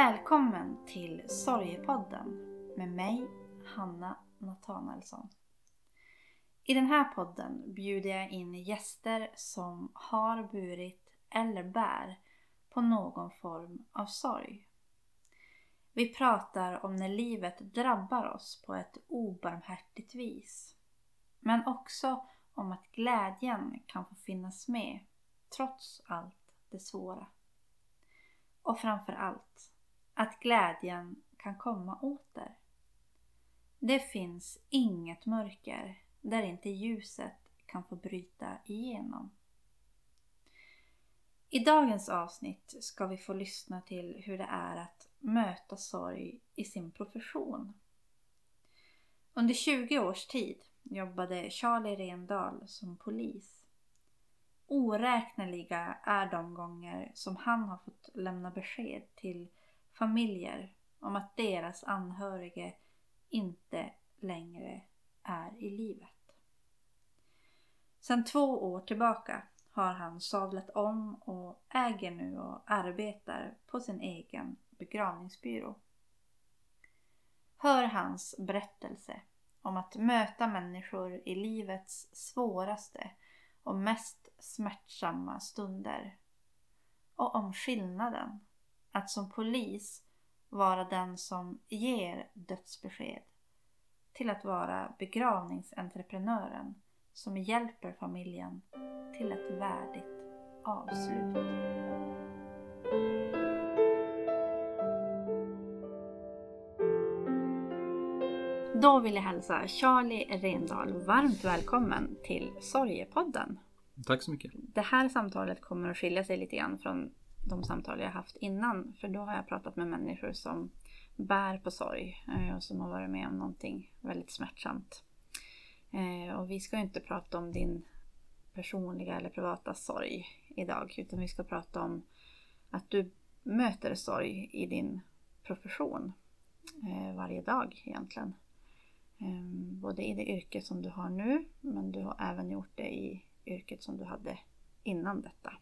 Välkommen till Sorgepodden med mig, Hanna Nathanaelsson. I den här podden bjuder jag in gäster som har burit eller bär på någon form av sorg. Vi pratar om när livet drabbar oss på ett obarmhärtigt vis. Men också om att glädjen kan få finnas med trots allt det svåra. Och framför allt att glädjen kan komma åter. Det finns inget mörker där inte ljuset kan få bryta igenom. I dagens avsnitt ska vi få lyssna till hur det är att möta sorg i sin profession. Under 20 års tid jobbade Charlie Rendahl som polis. Oräkneliga är de gånger som han har fått lämna besked till familjer om att deras anhörige inte längre är i livet. Sedan två år tillbaka har han sadlat om och äger nu och arbetar på sin egen begravningsbyrå. Hör hans berättelse om att möta människor i livets svåraste och mest smärtsamma stunder. Och om skillnaden att som polis vara den som ger dödsbesked till att vara begravningsentreprenören som hjälper familjen till ett värdigt avslut. Då vill jag hälsa Charlie Rendahl varmt välkommen till Sorgepodden. Tack så mycket. Det här samtalet kommer att skilja sig lite grann från de samtal jag haft innan. För då har jag pratat med människor som bär på sorg eh, och som har varit med om någonting väldigt smärtsamt. Eh, och vi ska inte prata om din personliga eller privata sorg idag utan vi ska prata om att du möter sorg i din profession eh, varje dag egentligen. Ehm, både i det yrke som du har nu men du har även gjort det i yrket som du hade innan detta.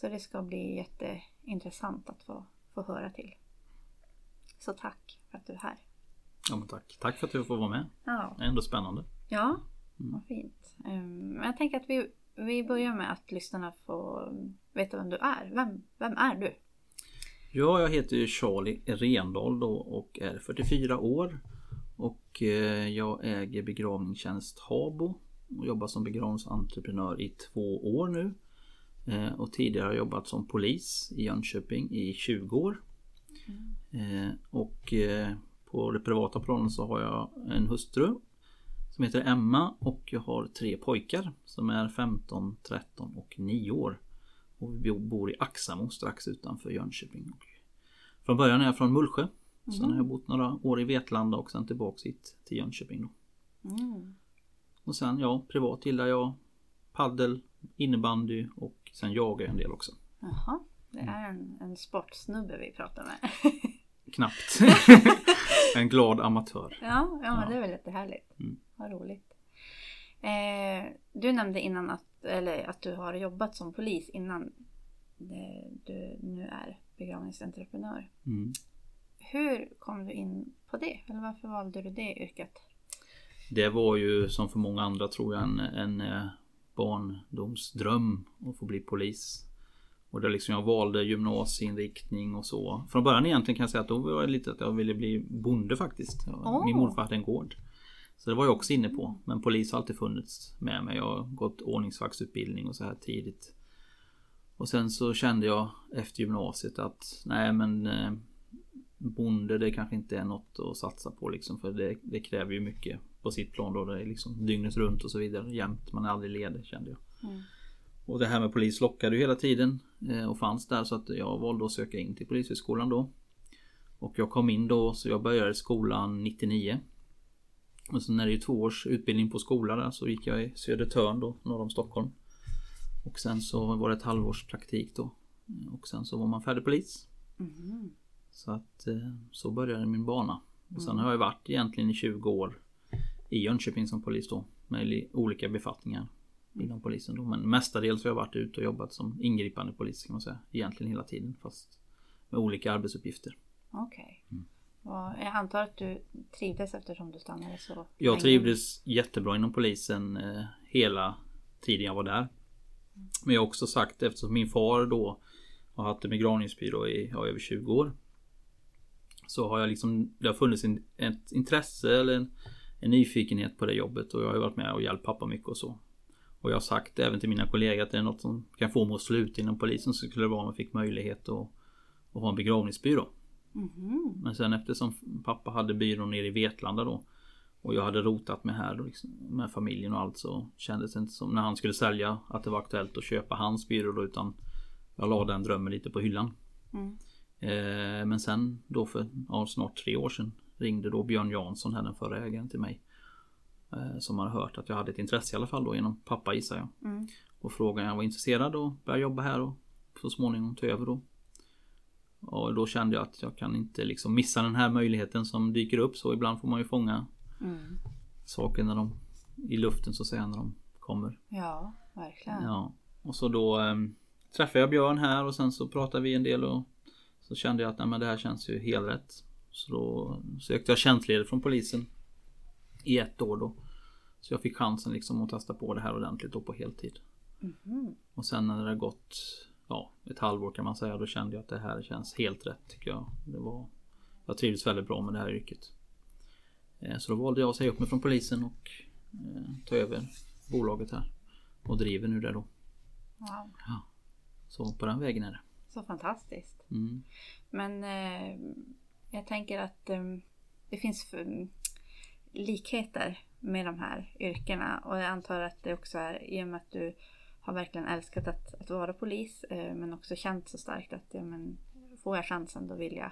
Så det ska bli jätteintressant att få, få höra till. Så tack för att du är här. Ja, men tack. Tack för att du får vara med. Ja. Det är ändå spännande. Ja, mm. vad fint. Um, jag tänker att vi, vi börjar med att lyssnarna får veta vem du är. Vem, vem är du? Ja, jag heter Charlie Rendahl då och är 44 år. Och eh, jag äger begravningstjänst Habo och jobbar som begravningsentreprenör i två år nu. Eh, och tidigare har jag jobbat som polis i Jönköping i 20 år. Mm. Och eh, på det privata planet så har jag en hustru som heter Emma och jag har tre pojkar som är 15, 13 och 9 år. Och vi bor i Axamo strax utanför Jönköping. Från början är jag från Mullsjö. Mm. Sen har jag bott några år i Vetlanda och sen tillbaks hit till Jönköping. Då. Mm. Och sen ja, privat gillar jag paddel, innebandy och sen jagar jag en del också. Jaha, det är en, en sportsnubbe vi pratar med. Knappt. en glad amatör. Ja, ja, men det är väl lite härligt. Mm. Vad roligt. Eh, du nämnde innan att, eller att du har jobbat som polis innan du nu är begravningsentreprenör. Mm. Hur kom du in på det? Eller varför valde du det yrket? Det var ju som för många andra tror jag en, en eh, barndomsdröm att få bli polis. Och det liksom jag valde gymnasieinriktning och så. Från början egentligen kan jag säga att då var det lite att jag ville bli bonde faktiskt. Oh. Min morfar hade en gård. Så det var jag också inne på. Men polis har alltid funnits med mig. Jag har gått ordningsvaktsutbildning och så här tidigt. Och sen så kände jag efter gymnasiet att nej men eh, bonde det kanske inte är något att satsa på liksom. För det, det kräver ju mycket på sitt plan då. Det är liksom dygnet runt och så vidare jämt. Man är aldrig ledig kände jag. Mm. Och det här med polis lockade ju hela tiden eh, och fanns där så att jag valde att söka in till Polishögskolan då. Och jag kom in då så jag började skolan 99. Och sen är det ju två års utbildning på skola där så gick jag i Södertörn då norr om Stockholm. Och sen så var det ett halvårs praktik då. Och sen så var man färdig polis. Mm. Så att eh, så började min bana. Och sen mm. har jag varit egentligen i 20 år i Jönköping som polis då. Med olika befattningar inom polisen då. Men mestadels har jag varit ute och jobbat som ingripande polis kan man säga. Egentligen hela tiden. Fast med olika arbetsuppgifter. Okej. Mm. Och Jag antar att du trivdes eftersom du stannade så Jag länge. trivdes jättebra inom polisen eh, hela tiden jag var där. Men jag har också sagt eftersom min far då har haft en begravningsbyrå i ja, över 20 år. Så har jag liksom, det har funnits en, ett intresse eller en, en nyfikenhet på det jobbet och jag har ju varit med och hjälpt pappa mycket och så. Och jag har sagt även till mina kollegor att det är något som kan få mig att sluta inom polisen så skulle det vara om jag fick möjlighet att, att ha en begravningsbyrå. Mhm. Men sen eftersom pappa hade byrån nere i Vetlanda då och jag hade rotat mig här liksom, med familjen och allt så kändes det inte som när han skulle sälja att det var aktuellt att köpa hans byrå då utan jag la den drömmen lite på hyllan. Mm. Eh, men sen då för ja, snart tre år sedan ringde då Björn Jansson här den förra ägaren till mig. Eh, som hade hört att jag hade ett intresse i alla fall då genom pappa gissar jag. Mm. Och frågade om jag var intresserad och började jobba här och så småningom ta över då. Och då kände jag att jag kan inte liksom missa den här möjligheten som dyker upp så ibland får man ju fånga Mm. saker när de i luften så att säga när de kommer. Ja, verkligen. Ja. Och så då eh, träffade jag Björn här och sen så pratade vi en del och så kände jag att nej, men det här känns ju helt rätt. Så då sökte jag tjänstledigt från polisen i ett år då. Så jag fick chansen liksom att testa på det här ordentligt då på heltid. Mhm. Och sen när det har gått ja, ett halvår kan man säga då kände jag att det här känns helt rätt tycker jag. Det var, jag trivdes väldigt bra med det här yrket. Eh, Så då valde jag att säga upp mig från polisen och eh, ta över bolaget här. Och driver nu det då. Wow. Så på den vägen är det. Så fantastiskt. Mm. Men eh, jag tänker att eh, det finns för, likheter med de här yrkena och jag antar att det också är i och med att du har verkligen älskat att, att vara polis eh, men också känt så starkt att ja, men, får jag chansen då vill jag,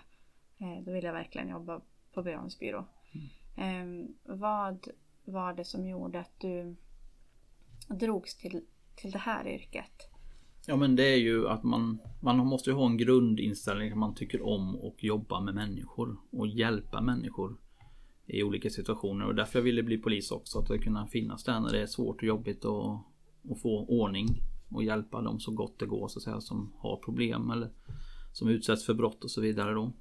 eh, då vill jag verkligen jobba på begravningsbyrå. Eh, vad var det som gjorde att du drogs till, till det här yrket? Ja men det är ju att man, man måste ju ha en grundinställning att man tycker om och jobba med människor och hjälpa människor i olika situationer och därför jag ville bli polis också. Att kunna finnas där när det är svårt och jobbigt och, och få ordning och hjälpa dem så gott det går så att säga som har problem eller som utsätts för brott och så vidare då.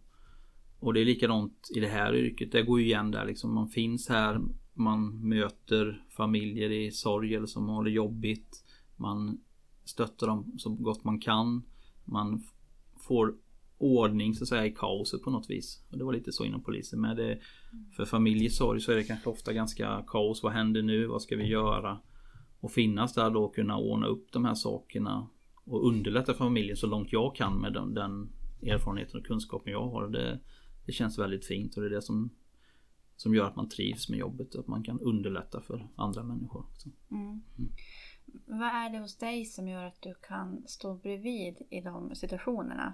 Och det är likadant i det här yrket. Det går ju igen där liksom. Man finns här. Man möter familjer i sorg eller som har det jobbigt. Man stöttar dem så gott man kan. Man får ordning så att säga i kaoset på något vis. Och det var lite så inom polisen med. Det, för familj i sorg så är det kanske ofta ganska kaos. Vad händer nu? Vad ska vi göra? Och finnas där då och kunna ordna upp de här sakerna. Och underlätta för familjen så långt jag kan med den, den erfarenheten och kunskapen jag har. Det, det känns väldigt fint och det är det som, som gör att man trivs med jobbet. Att man kan underlätta för andra människor. också. Mm. Vad är det hos dig som gör att du kan stå bredvid i de situationerna?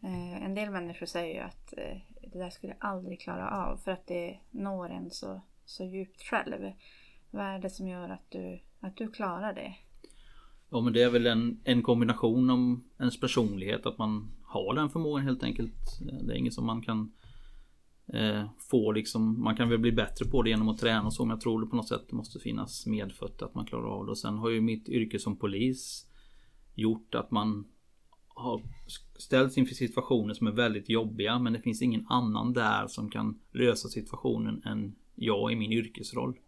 Eh, en del människor säger ju att eh, det där skulle jag aldrig klara av för att det når en så, så djupt själv. Vad är det som gör att du, att du klarar det? Ja men det är väl en, en kombination om ens personlighet att man har den förmågan helt enkelt. Eh, det är inget som man kan eh, få liksom. Man kan väl bli bättre på det genom att träna och så men jag tror det på något sätt måste finnas medfött att man klarar av det. Och sen har ju mitt yrke som polis gjort att man har ställts inför situationer som är väldigt jobbiga men det finns ingen annan där som kan lösa situationen än jag i min yrkesroll.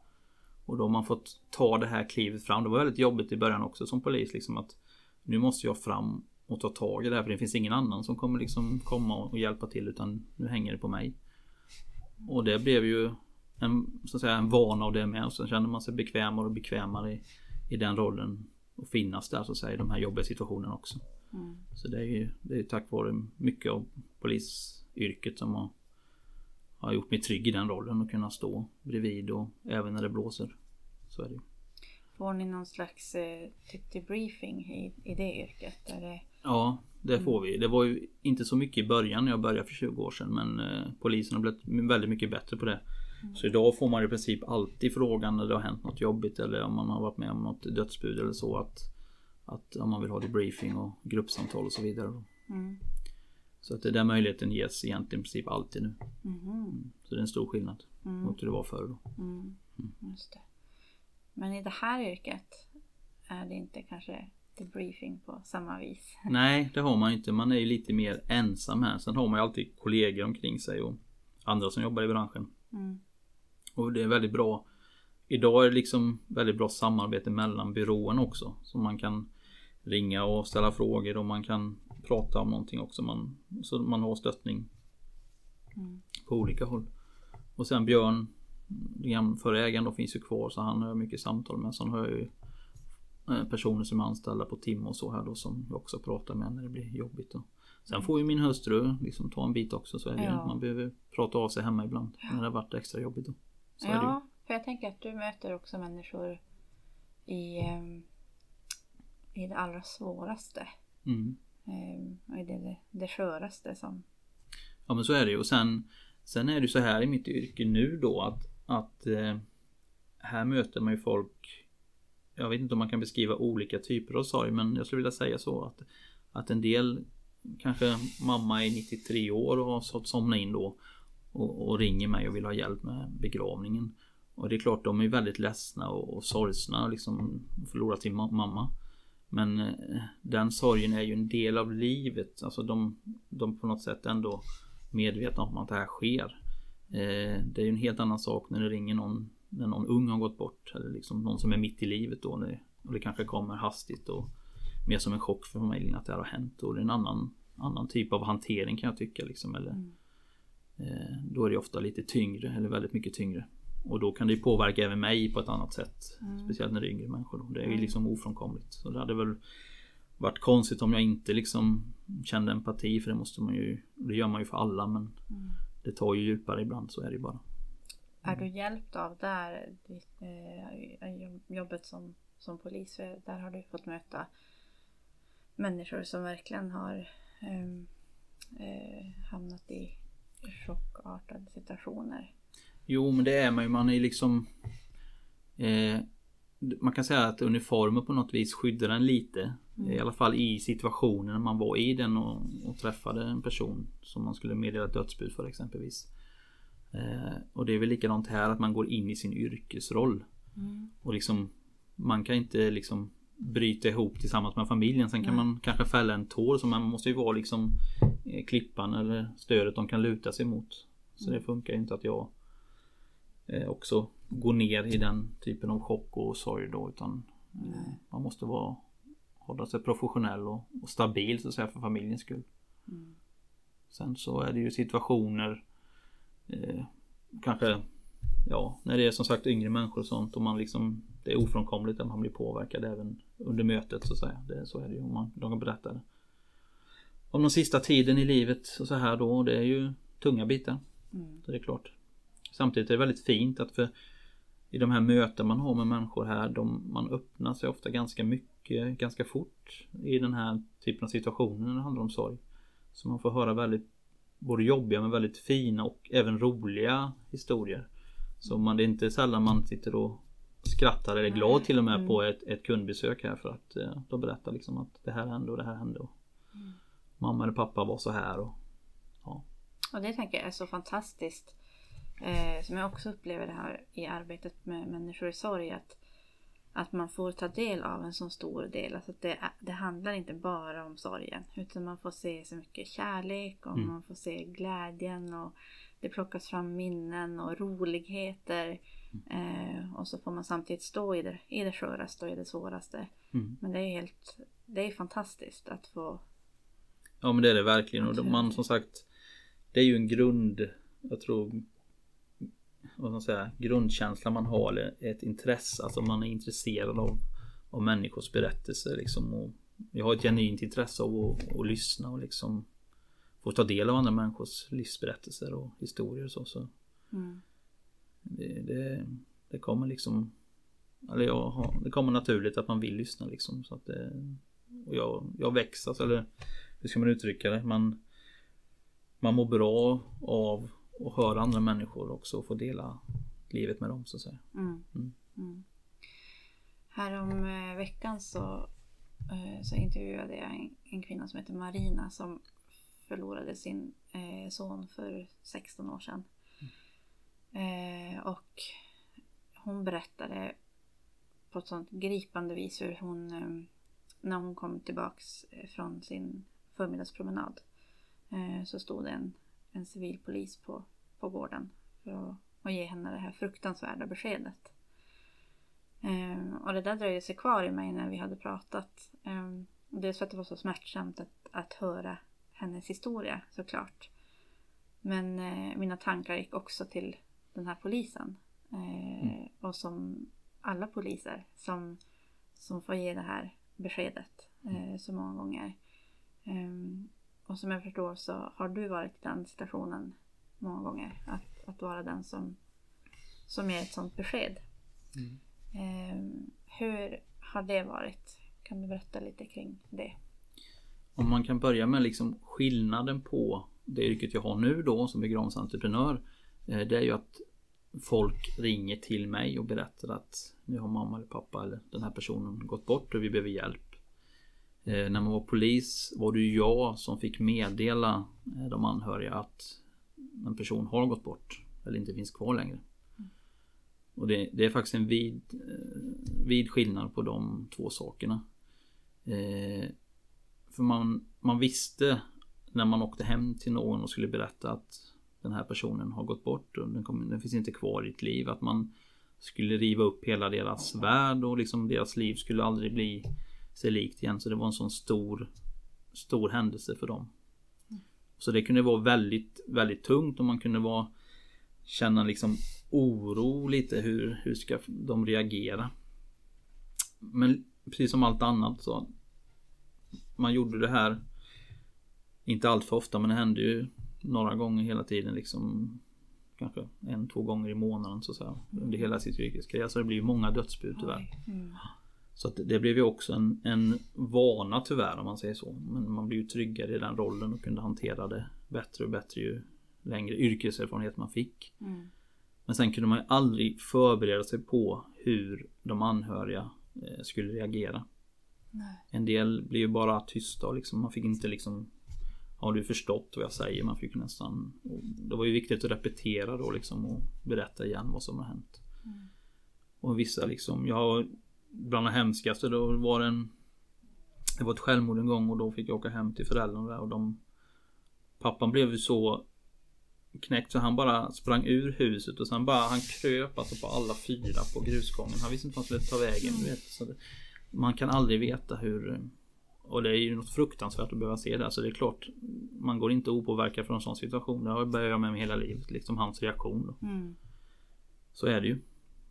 Och då har man fått ta det här klivet fram. Det var väldigt jobbigt i början också som polis. Liksom att nu måste jag fram och ta tag i det här. För det finns ingen annan som kommer liksom komma och hjälpa till. Utan nu hänger det på mig. Och det blev ju en, så att säga, en vana av det med. Och sen kände man sig bekvämare och bekvämare i, i den rollen. Och finnas där så att säga i de här jobbiga situationerna också. Mm. Så det är ju det är tack vare mycket av polisyrket som har, har gjort mig trygg i den rollen och kunna stå bredvid och även när det blåser. Så är det ju. Får ni någon slags eh, typ debriefing i, i det yrket? Är det, Ja, det får vi. Det var ju inte så mycket i början när jag började för 20 år sedan men eh, polisen har blivit väldigt mycket bättre på det. Så idag får man i princip alltid frågan när det har hänt något jobbigt eller om man har varit med om något dödsbud eller så att att om man vill ha debriefing och gruppsamtal och så vidare. Mm. Så att den möjligheten ges egentligen i princip alltid nu. Mhm. Så det är en stor skillnad Mm. mot hur det var förr då. Mm. Men i det här yrket är det inte kanske debriefing på samma vis. Nej, det har man inte. Man är ju lite mer ensam här. Sen har man ju alltid kollegor omkring sig och andra som jobbar i branschen. Mm. Och det är väldigt bra. Idag är det liksom väldigt bra samarbete mellan byrån också. Så man kan ringa och ställa frågor och man kan prata om någonting också. Man, så man har stöttning Mm. på olika håll. Och sen Björn, den förra ägaren då finns ju kvar så han har mycket samtal med. Sen har jag ju personer som är anställda på tim och så här då som jag också pratar med när det blir jobbigt. Då. Sen får ju min hustru liksom ta en bit också så är det Ja. man behöver prata av sig hemma ibland när det har varit extra jobbigt då. Så. Ja, för jag tänker att du möter också människor i, ehm, i det allra svåraste. Mm. Ehm, och i det, det, det sköraste som... Ja men så är det ju och sen Sen är det så här i mitt yrke nu då att, att eh, Här möter man ju folk jag vet inte om man kan beskriva olika typer av sorg men jag skulle vilja säga så att Att en del Kanske mamma är 93 år och har somnat somna in då och, och ringer mig och vill ha hjälp med begravningen. Och det är klart de är väldigt ledsna och, och sorgsna liksom, och liksom förlorat sin ma- mamma. Men eh, den sorgen är ju en del av livet. Alltså de, de på något sätt ändå medvetna om att det här sker. Eh, det är ju en helt annan sak när det ringer någon när någon ung har gått bort eller liksom någon som är mitt i livet då. När, och det kanske kommer hastigt och mer som en chock för familjen att det här har hänt. Och det är en annan, annan typ av hantering kan jag tycka. Liksom, eller, Mm. eh, då är det ofta lite tyngre eller väldigt mycket tyngre. Och då kan det ju påverka även mig på ett annat sätt. Mm. Speciellt när det är yngre människor. Då. Det är ju Mm. liksom ofrånkomligt. Så det hade väl varit konstigt om jag inte liksom kände empati för det måste man ju. Det gör man ju för alla men Mm. det tar ju djupare ibland så är det ju bara. Är du hjälpt av där ditt, eh, jobbet som, som polis? Där har du fått möta människor som verkligen har ehm, eh, hamnat i chockartade situationer. Jo men det är man ju. Man är liksom eh, Man kan säga att uniformen på något vis skyddar en lite. Mm. I alla fall i situationen man var i den och, och träffade en person som man skulle meddela dödsbud för exempelvis. Eh, och det är väl likadant här att man går in i sin yrkesroll. Mm. Och liksom Man kan inte liksom Bryta ihop tillsammans med familjen. Sen kan Nej. man kanske fälla en tår. Så man måste ju vara liksom eh, Klippan eller stödet de kan luta sig mot. Så det funkar ju inte att jag eh, Också går ner i den typen av chock och sorg då. Utan Nej. Man måste vara Hålla sig professionell och, och stabil så att säga för familjens skull. Mm. Sen så är det ju situationer eh, Kanske Ja, när det är som sagt yngre människor och sånt och man liksom Det är ofrånkomligt att man blir påverkad även under mötet så att säga. Det, så är det ju om man, de berättar. Om den sista tiden i livet och så här då. och Det är ju tunga bitar. Mm. Så det är klart. Samtidigt är det väldigt fint att för i de här möten man har med människor här, de, man öppnar sig ofta ganska mycket, ganska fort i den här typen av situationer när det handlar om sorg. Så man får höra väldigt både jobbiga men väldigt fina och även roliga historier. Så man, det är inte sällan man sitter och skrattar eller är glad till och med Mm. på ett, ett kundbesök här för att eh, de berättar liksom att det här hände och det här hände. Och Mm. Mamma eller pappa var så här och ja. Och det tänker jag är så fantastiskt. Eh, som jag också upplever det här i arbetet med människor i sorg. Att, att man får ta del av en så stor del. Alltså att det, det handlar inte bara om sorgen. Utan man får se så mycket kärlek och Mm. man får se glädjen. Och det plockas fram minnen och roligheter. Eh, och så får man samtidigt stå i det, i det sköraste och i det svåraste. Mm. Men det är helt det är fantastiskt att få Ja men det är det verkligen och man som sagt Det är ju en grund Jag tror Vad ska man säga Grundkänsla man har eller ett intresse. Alltså man är intresserad av Av människors berättelser liksom och Jag har ett genuint intresse av att, att lyssna och liksom Få ta del av andra människors livsberättelser och historier och så, så mm, det, det, det kommer liksom Eller jag har, det kommer naturligt att man vill lyssna liksom. Så att det, Och jag, jag växer alltså, eller Hur ska man uttrycka det? Man Man mår bra av att höra andra människor också och få dela livet med dem så att säga. Mm. Mm. Mm. Härom eh, veckan så, eh, så intervjuade jag en, en kvinna som heter Marina som förlorade sin eh, son för 16 år sedan. Eh, och hon berättade på ett sånt gripande vis hur hon, när hon kom tillbaks från sin förmiddagspromenad så stod det en, en civilpolis på, på gården för att, att ge henne det här fruktansvärda beskedet. Eh, och det där dröjde sig kvar i mig när vi hade pratat. Eh, dels för att det var så smärtsamt att, att höra hennes historia såklart. Men eh, mina tankar gick också till den här polisen. Eh, mm. Och som alla poliser som, som får ge det här beskedet eh, så många gånger. Och som jag förstår så har du varit i den situationen många gånger. Att, att vara den som, som ger ett sånt besked. Mm. Um, hur har det varit? Kan du berätta lite kring det? Om man kan börja med liksom skillnaden på det yrket jag har nu då som begravningsentreprenör. Eh, det är ju att folk ringer till mig och berättar att nu har mamma eller pappa eller den här personen gått bort och vi behöver hjälp. Eh, när man var polis var det ju jag som fick meddela eh, de anhöriga att en person har gått bort eller inte finns kvar längre. Och det, det, är faktiskt en vid, eh, vid skillnad på de två sakerna. Eh, för man, man visste när man åkte hem till någon och skulle berätta att den här personen har gått bort och den, kom, den finns inte kvar i ditt liv. Att man skulle riva upp hela deras värld och liksom deras liv skulle aldrig bli sig likt igen. Så det var en sån stor, stor händelse för dem. Så det kunde vara väldigt, väldigt tungt och man kunde vara känna liksom oro lite hur, hur ska de reagera. Men precis som allt annat så man gjorde det här inte allt för ofta men det hände ju några gånger hela tiden liksom kanske en, två gånger i månaden så att säga under hela sitt yrkeskarriär. Så det blir ju många dödsbud tyvärr. Mm. Så att det blev ju också en, en vana tyvärr om man säger så. Men man blir ju tryggare i den rollen och kunde hantera det bättre och bättre ju längre yrkeserfarenhet man fick. Mm. Men sen kunde man ju aldrig förbereda sig på hur de anhöriga eh, skulle reagera. Nej. En del blev ju bara tysta och liksom, man fick inte liksom Har du förstått vad jag säger? Man fick nästan Det var ju viktigt att repetera då liksom och berätta igen vad som har hänt. Mm. Och vissa liksom, jag Bland det hemskaste då var det en Det var ett självmord en gång och då fick jag åka hem till föräldrarna och de Pappan blev ju så knäckt så han bara sprang ur huset och sen bara han kröp alltså på alla fyra på grusgången. Han visste inte vart han skulle ta vägen. Du vet, så det, man kan aldrig veta hur och det är ju något fruktansvärt att behöva se det. Alltså det är klart Man går inte opåverkad från en sån situation. Det har jag börjat med mig hela livet. Liksom hans reaktion. Mm. Så är det ju.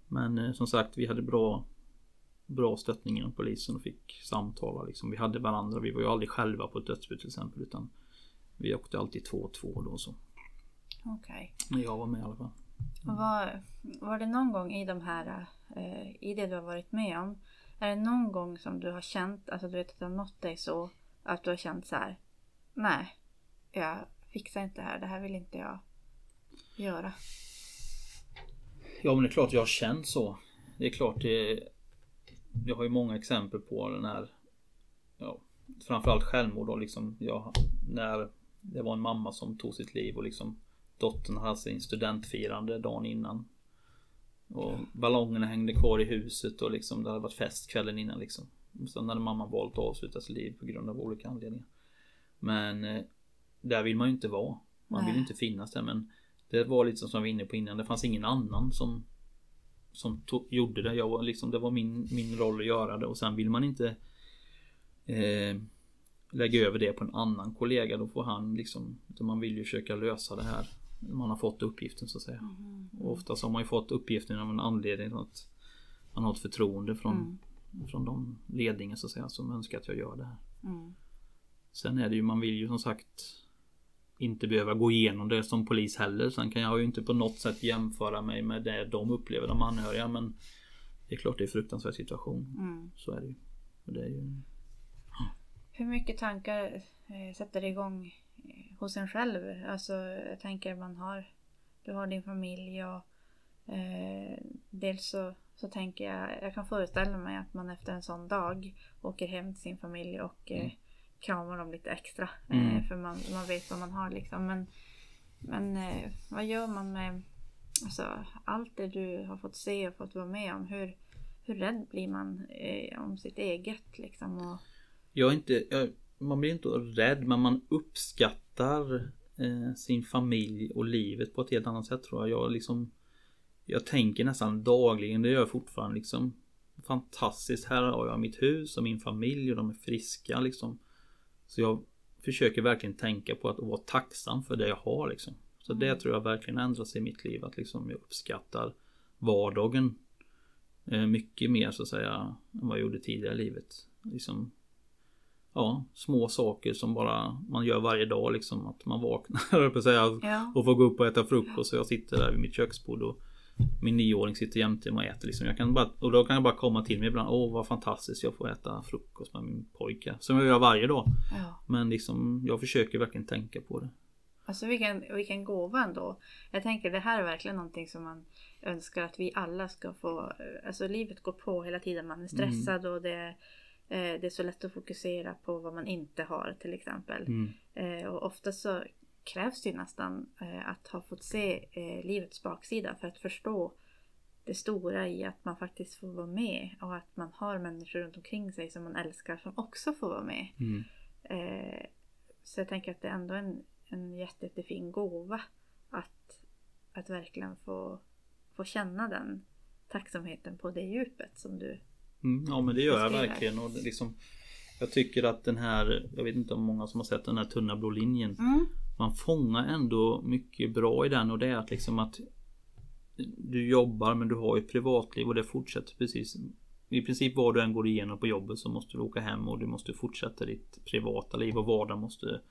Men eh, som sagt vi hade bra Bra stöttning inom polisen och fick samtala liksom. Vi hade varandra. Vi var ju aldrig själva på ett dödsbud till exempel. Utan Vi åkte alltid två och två då så. Okej. Okay. Jag var med i alla fall. Mm. Var, var det någon gång i de här eh, I det du har varit med om är det någon gång som du har känt, alltså du vet att det har nått dig så att du har känt så här. Nej, jag fixar inte det här. Det här vill inte jag göra. Ja men det är klart jag har känt så. Det är klart det Jag har ju många exempel på den här ja, Framförallt självmord då liksom. Jag, när det var en mamma som tog sitt liv och liksom Dottern hade sin studentfirande dagen innan. Och ballongerna hängde kvar i huset och liksom det hade varit fest kvällen innan liksom. Sen hade mamman valt att avsluta sitt liv på grund av olika anledningar. Men eh, där vill man ju inte vara. Man Nej. vill inte finnas där men det var lite som jag var inne på innan. Det fanns ingen annan som som tog, gjorde det. Jag var liksom, det var min, min roll att göra det och sen vill man inte eh, lägga över det på en annan kollega. Då får han liksom, man vill ju försöka lösa det här man har fått uppgiften så att säga. Mm. Och oftast har man ju fått uppgiften av en anledning att man har ett förtroende från, mm. från de ledningen så att säga som önskar att jag gör det här. Mm. Sen är det ju, man vill ju som sagt inte behöva gå igenom det som polis heller. Sen kan jag ju inte på något sätt jämföra mig med det de upplever, de anhöriga. Men det är klart det är en fruktansvärd situation. Mm. Så är det ju. Och det är ju... Hur mycket tankar eh, sätter igång hos en själv. Alltså jag tänker man har, du har din familj och eh, dels så, så tänker jag, jag kan föreställa mig att man efter en sån dag åker hem till sin familj och eh, mm. Kramar dem lite extra. Eh, mm. för man, man vet vad man har liksom. Men, men eh, vad gör man med alltså, allt det du har fått se och fått vara med om? Hur, hur rädd blir man eh, om sitt eget liksom? Och, Jag inte, jag, man blir inte rädd men man uppskattar eh, sin familj och livet på ett helt annat sätt tror jag. Jag liksom Jag tänker nästan dagligen, det gör jag fortfarande liksom Fantastiskt, här har jag mitt hus och min familj och de är friska liksom. Så jag försöker verkligen tänka på att vara tacksam för det jag har liksom. Så det tror jag verkligen ändras i mitt liv. Att liksom jag uppskattar vardagen eh, mycket mer så att säga än vad jag gjorde tidigare i livet. Liksom, ja, små saker som bara man gör varje dag liksom. Att man vaknar på säga, Ja. och får gå upp och äta frukost. Och jag sitter där vid mitt köksbord och min nioåring sitter jämte mig och äter liksom. Jag kan bara, och då kan jag bara komma till mig ibland. Åh vad fantastiskt jag får äta frukost med min pojke. Som jag gör varje dag. ja. Men liksom jag försöker verkligen tänka på det. Alltså vilken, vilken gåva ändå. Jag tänker det här är verkligen någonting som man önskar att vi alla ska få. Alltså livet går på hela tiden. Man är stressad och det, eh, det är så lätt att fokusera på vad man inte har till exempel. Mm. Eh, och ofta så krävs det ju nästan eh, att ha fått se eh, livets baksida för att förstå det stora i att man faktiskt får vara med och att man har människor runt omkring sig som man älskar som också får vara med. Mm. Eh, så jag tänker att det är ändå en, en jätte, jättefin gåva att, att verkligen få, få känna den tacksamheten på det djupet som du... Mm, ja men det gör jag Beskriver. verkligen. Och liksom, jag tycker att den här, jag vet inte om många som har sett den här tunna blå linjen. Man fångar ändå mycket bra i den och det är att liksom att du jobbar men du har ett privatliv och det fortsätter precis. I princip vad du än går igenom på jobbet så måste du åka hem och du måste fortsätta ditt privata liv och vardagen måste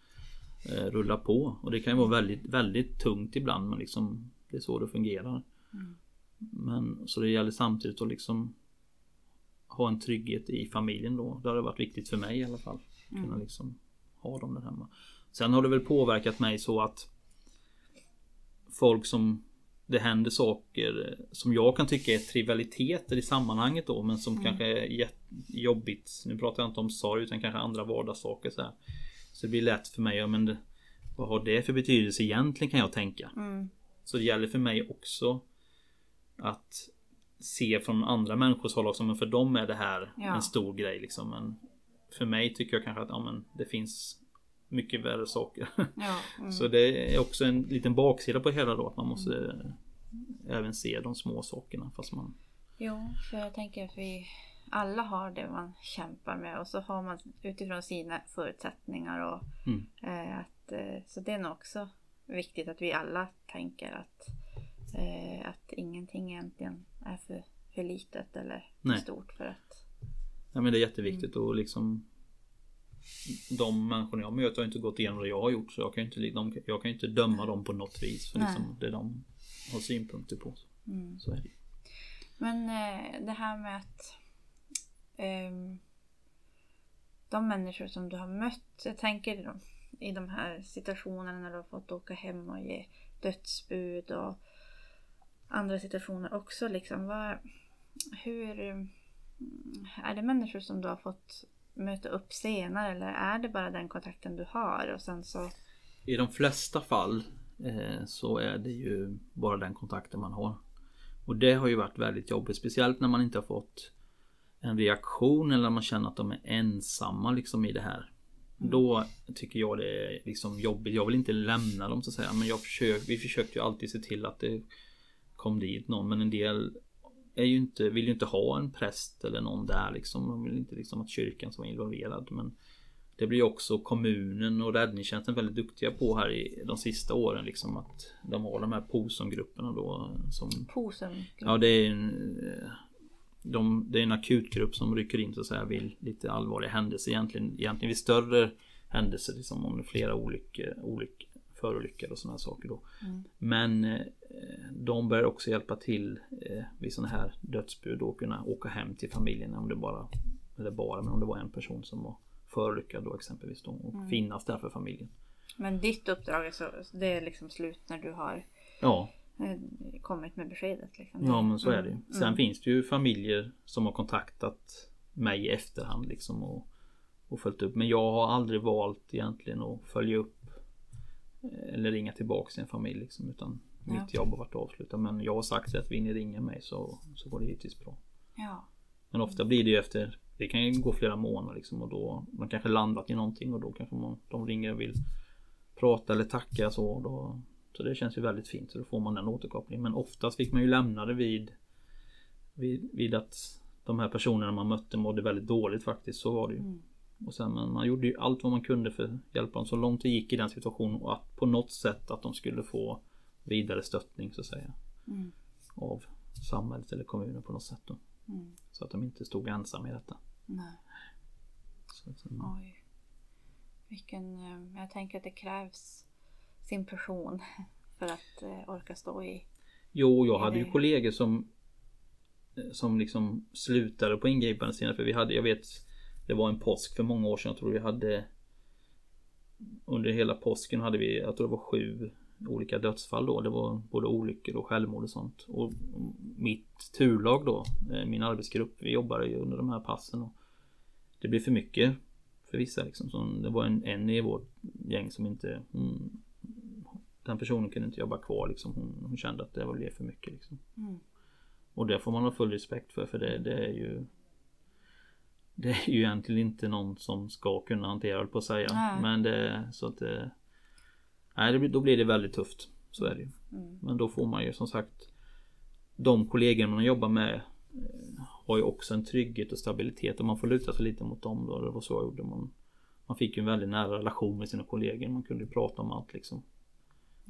eh, rulla på. Och det kan ju vara väldigt, väldigt tungt ibland men liksom det är så det fungerar. Men så det gäller samtidigt att liksom ha en trygghet i familjen då. Det har det varit viktigt för mig i alla fall. Kunna liksom ha dem där hemma. Sen har det väl påverkat mig så att folk som det händer saker som jag kan tycka är trivialiteter i sammanhanget då men som kanske är jobbigt. Nu pratar jag inte om sorg utan kanske andra vardagssaker så här. Så det blir lätt för mig, ja men det, vad har det för betydelse egentligen kan jag tänka. Så det gäller för mig också att se från andra människors håll också, men för dem är det här Ja. en stor grej liksom. Men för mig tycker jag kanske att ja, men det finns mycket värre saker. Ja, mm. Så det är också en liten baksida på det hela då, att man måste även se de små sakerna fast man Jo, för jag tänker att vi alla har det man kämpar med och så har man utifrån sina förutsättningar och Mm. eh, att, eh, så det är nog också viktigt att vi alla tänker att, eh, att ingenting egentligen är för, för litet eller för Nej. stort för att Ja men det är jätteviktigt och liksom De människorna jag möter har inte gått igenom det jag har gjort så jag kan inte, de, jag kan inte döma dem på något vis för Nej. liksom det de har synpunkter på. mm. Så är det. Men eh, det här med att ehm, de människor som du har mött, jag tänker i de här situationerna när du har fått åka hem och ge dödsbud och andra situationer också liksom. Vad, hur mm, är det människor som du har fått möta upp senare eller är det bara den kontakten du har och sen så I de flesta fall eh, så är det ju bara den kontakten man har. Och det har ju varit väldigt jobbigt. Speciellt när man inte har fått en reaktion eller när man känner att de är ensamma liksom i det här. Då tycker jag det är liksom jobbigt. Jag vill inte lämna dem så att säga. Men jag försök, vi försökte ju alltid se till att det kom dit någon. Men en del är ju inte, vill ju inte ha en präst eller någon där liksom. De vill inte liksom att kyrkan ska vara involverad. Men det blir också kommunen och räddningstjänsten väldigt duktiga på här i de sista åren liksom att de har de här POSOM-grupperna då som posen. Ja det är en de, Det är en akutgrupp som rycker in så att säga vid lite allvarliga händelser egentligen Egentligen vid större händelser liksom om det är flera olyckor, olyck, förolyckade och sådana saker då Men eh, de börjar också hjälpa till eh, vid sådana här dödsbud och kunna åka hem till familjen om det bara Eller bara men om det var en person som var förolyckad då exempelvis då och finnas där för familjen Men ditt uppdrag är, så, det är liksom slut när du har Ja eh, kommit med beskedet. Liksom. Ja men så är det ju. Mm, Sen mm. finns det ju familjer som har kontaktat mig i efterhand liksom och, och följt upp. Men jag har aldrig valt egentligen att följa upp eller ringa tillbaka till en familj liksom utan Ja. mitt jobb har varit avslutat. Men jag har sagt att vill ni ringa mig så, så går det givetvis bra. Ja. Men ofta blir det ju efter Det kan ju gå flera månader liksom och då Man kanske landat i någonting och då kanske man, de ringer och vill Prata eller tacka så då Så det känns ju väldigt fint så då får man den återkopplingen men oftast fick man ju lämna det vid Vid, vid att De här personerna man mötte mådde väldigt dåligt faktiskt så var det ju Mm. Och sen, men man gjorde ju allt vad man kunde för att hjälpa dem så långt det gick i den situationen och att på något sätt att de skulle få vidare stöttning så att säga. Mm. Av samhället eller kommunen på något sätt då. Mm. Så att de inte stod ensamma i detta. Nej. Så att, mm. Oj. Vilken... eh, Jag tänker att det krävs sin person för att eh, orka stå i... Jo, jag hade ju kollegor som Som liksom slutade på ingripande sidan för vi hade, jag vet Det var en påsk för många år sedan, jag tror vi hade Under hela påsken hade vi, jag tror det var sju olika dödsfall då. Det var både olyckor och självmord och sånt. Och mitt turlag då, eh, min arbetsgrupp, vi jobbade ju under de här passen. Och det blev för mycket för vissa liksom. Så det var en, en i vårt gäng som inte hon, Den personen kunde inte jobba kvar liksom. Hon, hon kände att det blev för mycket liksom. Mm. Och det får man ha full respekt för för det, det är ju Det är ju egentligen inte någon som ska kunna hantera det på att säga. Nej. Men det så att det Nej det, blir- då blir det väldigt tufft. Så är det ju. Mm. Men då får man ju som sagt De kollegor man jobbar med eh, Har ju också en trygghet och stabilitet och man får luta sig lite mot dem då. Det var så jag gjorde. Man, man fick ju en väldigt nära relation med sina kollegor. Man kunde ju prata om allt liksom.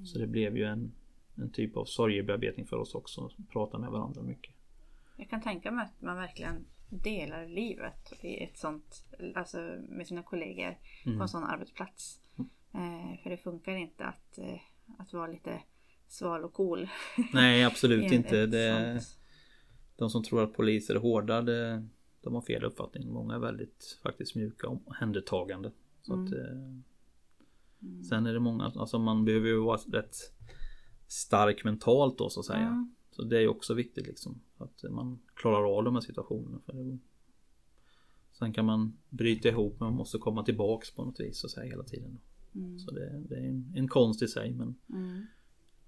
Så det blev ju en En typ av sorgebearbetning för oss också. Prata med varandra mycket. Jag kan tänka mig att man verkligen delar livet i ett sånt, alltså med sina kollegor på Mm. en sån arbetsplats. Eh, för det funkar inte att, eh, att vara lite sval och cool. Nej absolut inte. Det, sånt. de som tror att poliser är hårda det, De har fel uppfattning. Många är väldigt faktiskt mjuka och omhändertagande. Så att, eh, Mm. Sen är det många, alltså man behöver ju vara rätt stark mentalt då så att säga. Mm. Så det är ju också viktigt liksom. Att man klarar av de här situationerna. För det, sen kan man bryta ihop men man måste komma tillbaks på något vis så att säga hela tiden. Mm. Så det, det är en, en konst i sig men Mm.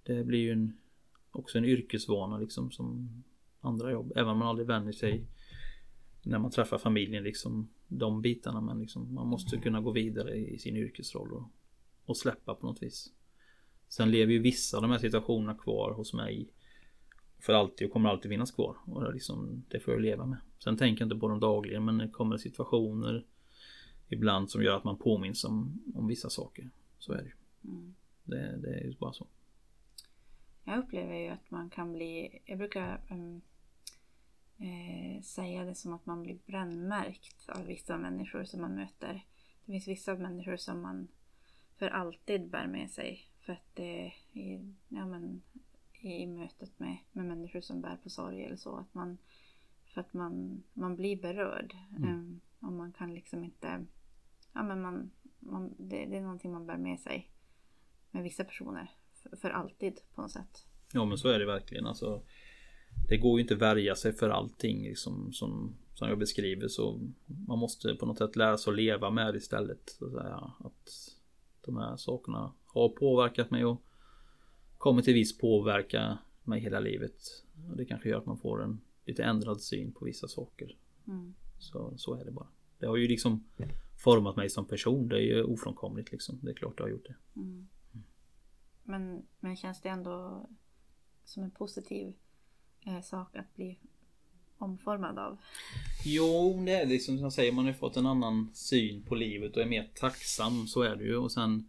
det blir ju en, också en yrkesvana liksom som andra jobb. Även om man aldrig vänjer sig när man träffar familjen liksom de bitarna men liksom man måste kunna gå vidare i sin yrkesroll och, och släppa på något vis. Sen lever ju vissa av de här situationerna kvar hos mig för alltid och kommer alltid finnas kvar och det, är liksom, det får jag leva med. Sen tänker jag inte på dem dagligen men det kommer situationer ibland som gör att man påminns om, om vissa saker. Så är det ju. Mm. Det, det är ju bara så. Jag upplever ju att man kan bli, jag brukar ehm, eh, säga det som att man blir brännmärkt av vissa människor som man möter. Det finns vissa människor som man för alltid bär med sig. För att det är, ja men, i mötet med, med människor som bär på sorg eller så. Att man, för att man, man blir berörd. Mm. Ehm, och man kan liksom inte, ja men man, man, det, det är någonting man bär med sig. Med vissa personer. För, för alltid på något sätt. Ja men så är det verkligen alltså Det går ju inte att värja sig för allting liksom, som, som jag beskriver så Man måste på något sätt lära sig att leva med det istället så att, säga. att De här sakerna har påverkat mig och Kommer till viss påverka mig hela livet och Det kanske gör att man får en lite ändrad syn på vissa saker Mm. Så, så är det bara Det har ju liksom Format mig som person Det är ju ofrånkomligt liksom Det är klart det har gjort det Mm. Men, men känns det ändå som en positiv eh, sak att bli omformad av? Jo, det är liksom som jag säger, man har fått en annan syn på livet och är mer tacksam, så är det ju. Och sen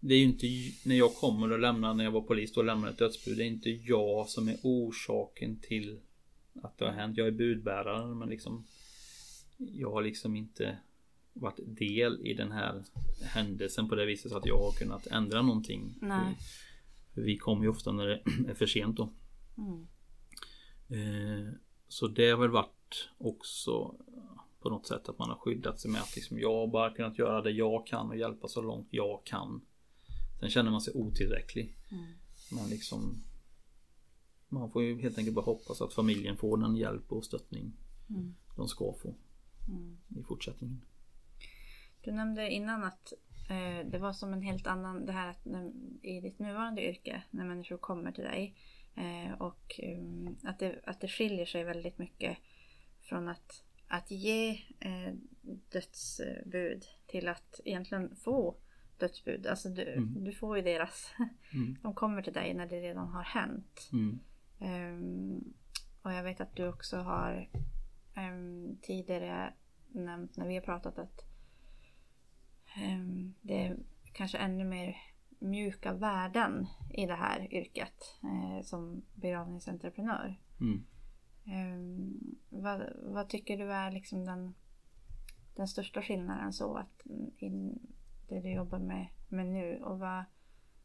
Det är ju inte när jag kommer och lämnar, när jag var polis och lämnar ett dödsbud, det är inte jag som är orsaken till att det har hänt. Jag är budbärare men liksom Jag har liksom inte varit del i den här händelsen på det viset så att jag har kunnat ändra någonting. Nej. För vi kommer ju ofta när det är för sent då. Mm. Eh, Så det har väl varit också på något sätt att man har skyddat sig med att liksom jag har bara kunnat göra det jag kan och hjälpa så långt jag kan. Sen känner man sig otillräcklig. Mm. Men liksom Man får ju helt enkelt bara hoppas att familjen får den hjälp och stöttning Mm. de ska få Mm. i fortsättningen. Du nämnde innan att eh, det var som en helt annan, det här att när, i ditt nuvarande yrke när människor kommer till dig eh, och eh, att, det, att det skiljer sig väldigt mycket från att, att ge eh, dödsbud till att egentligen få dödsbud. Alltså du, Mm. du får ju deras. Mm. De kommer till dig när det redan har hänt. Mm. Ehm, och jag vet att du också har ehm, tidigare nämnt när vi har pratat att ehm, det är kanske ännu mer mjuka värden i det här yrket eh, som begravningsentreprenör. Mm. Ehm, vad, vad tycker du är liksom den, den största skillnaden så att in det du jobbar med, med nu och vad,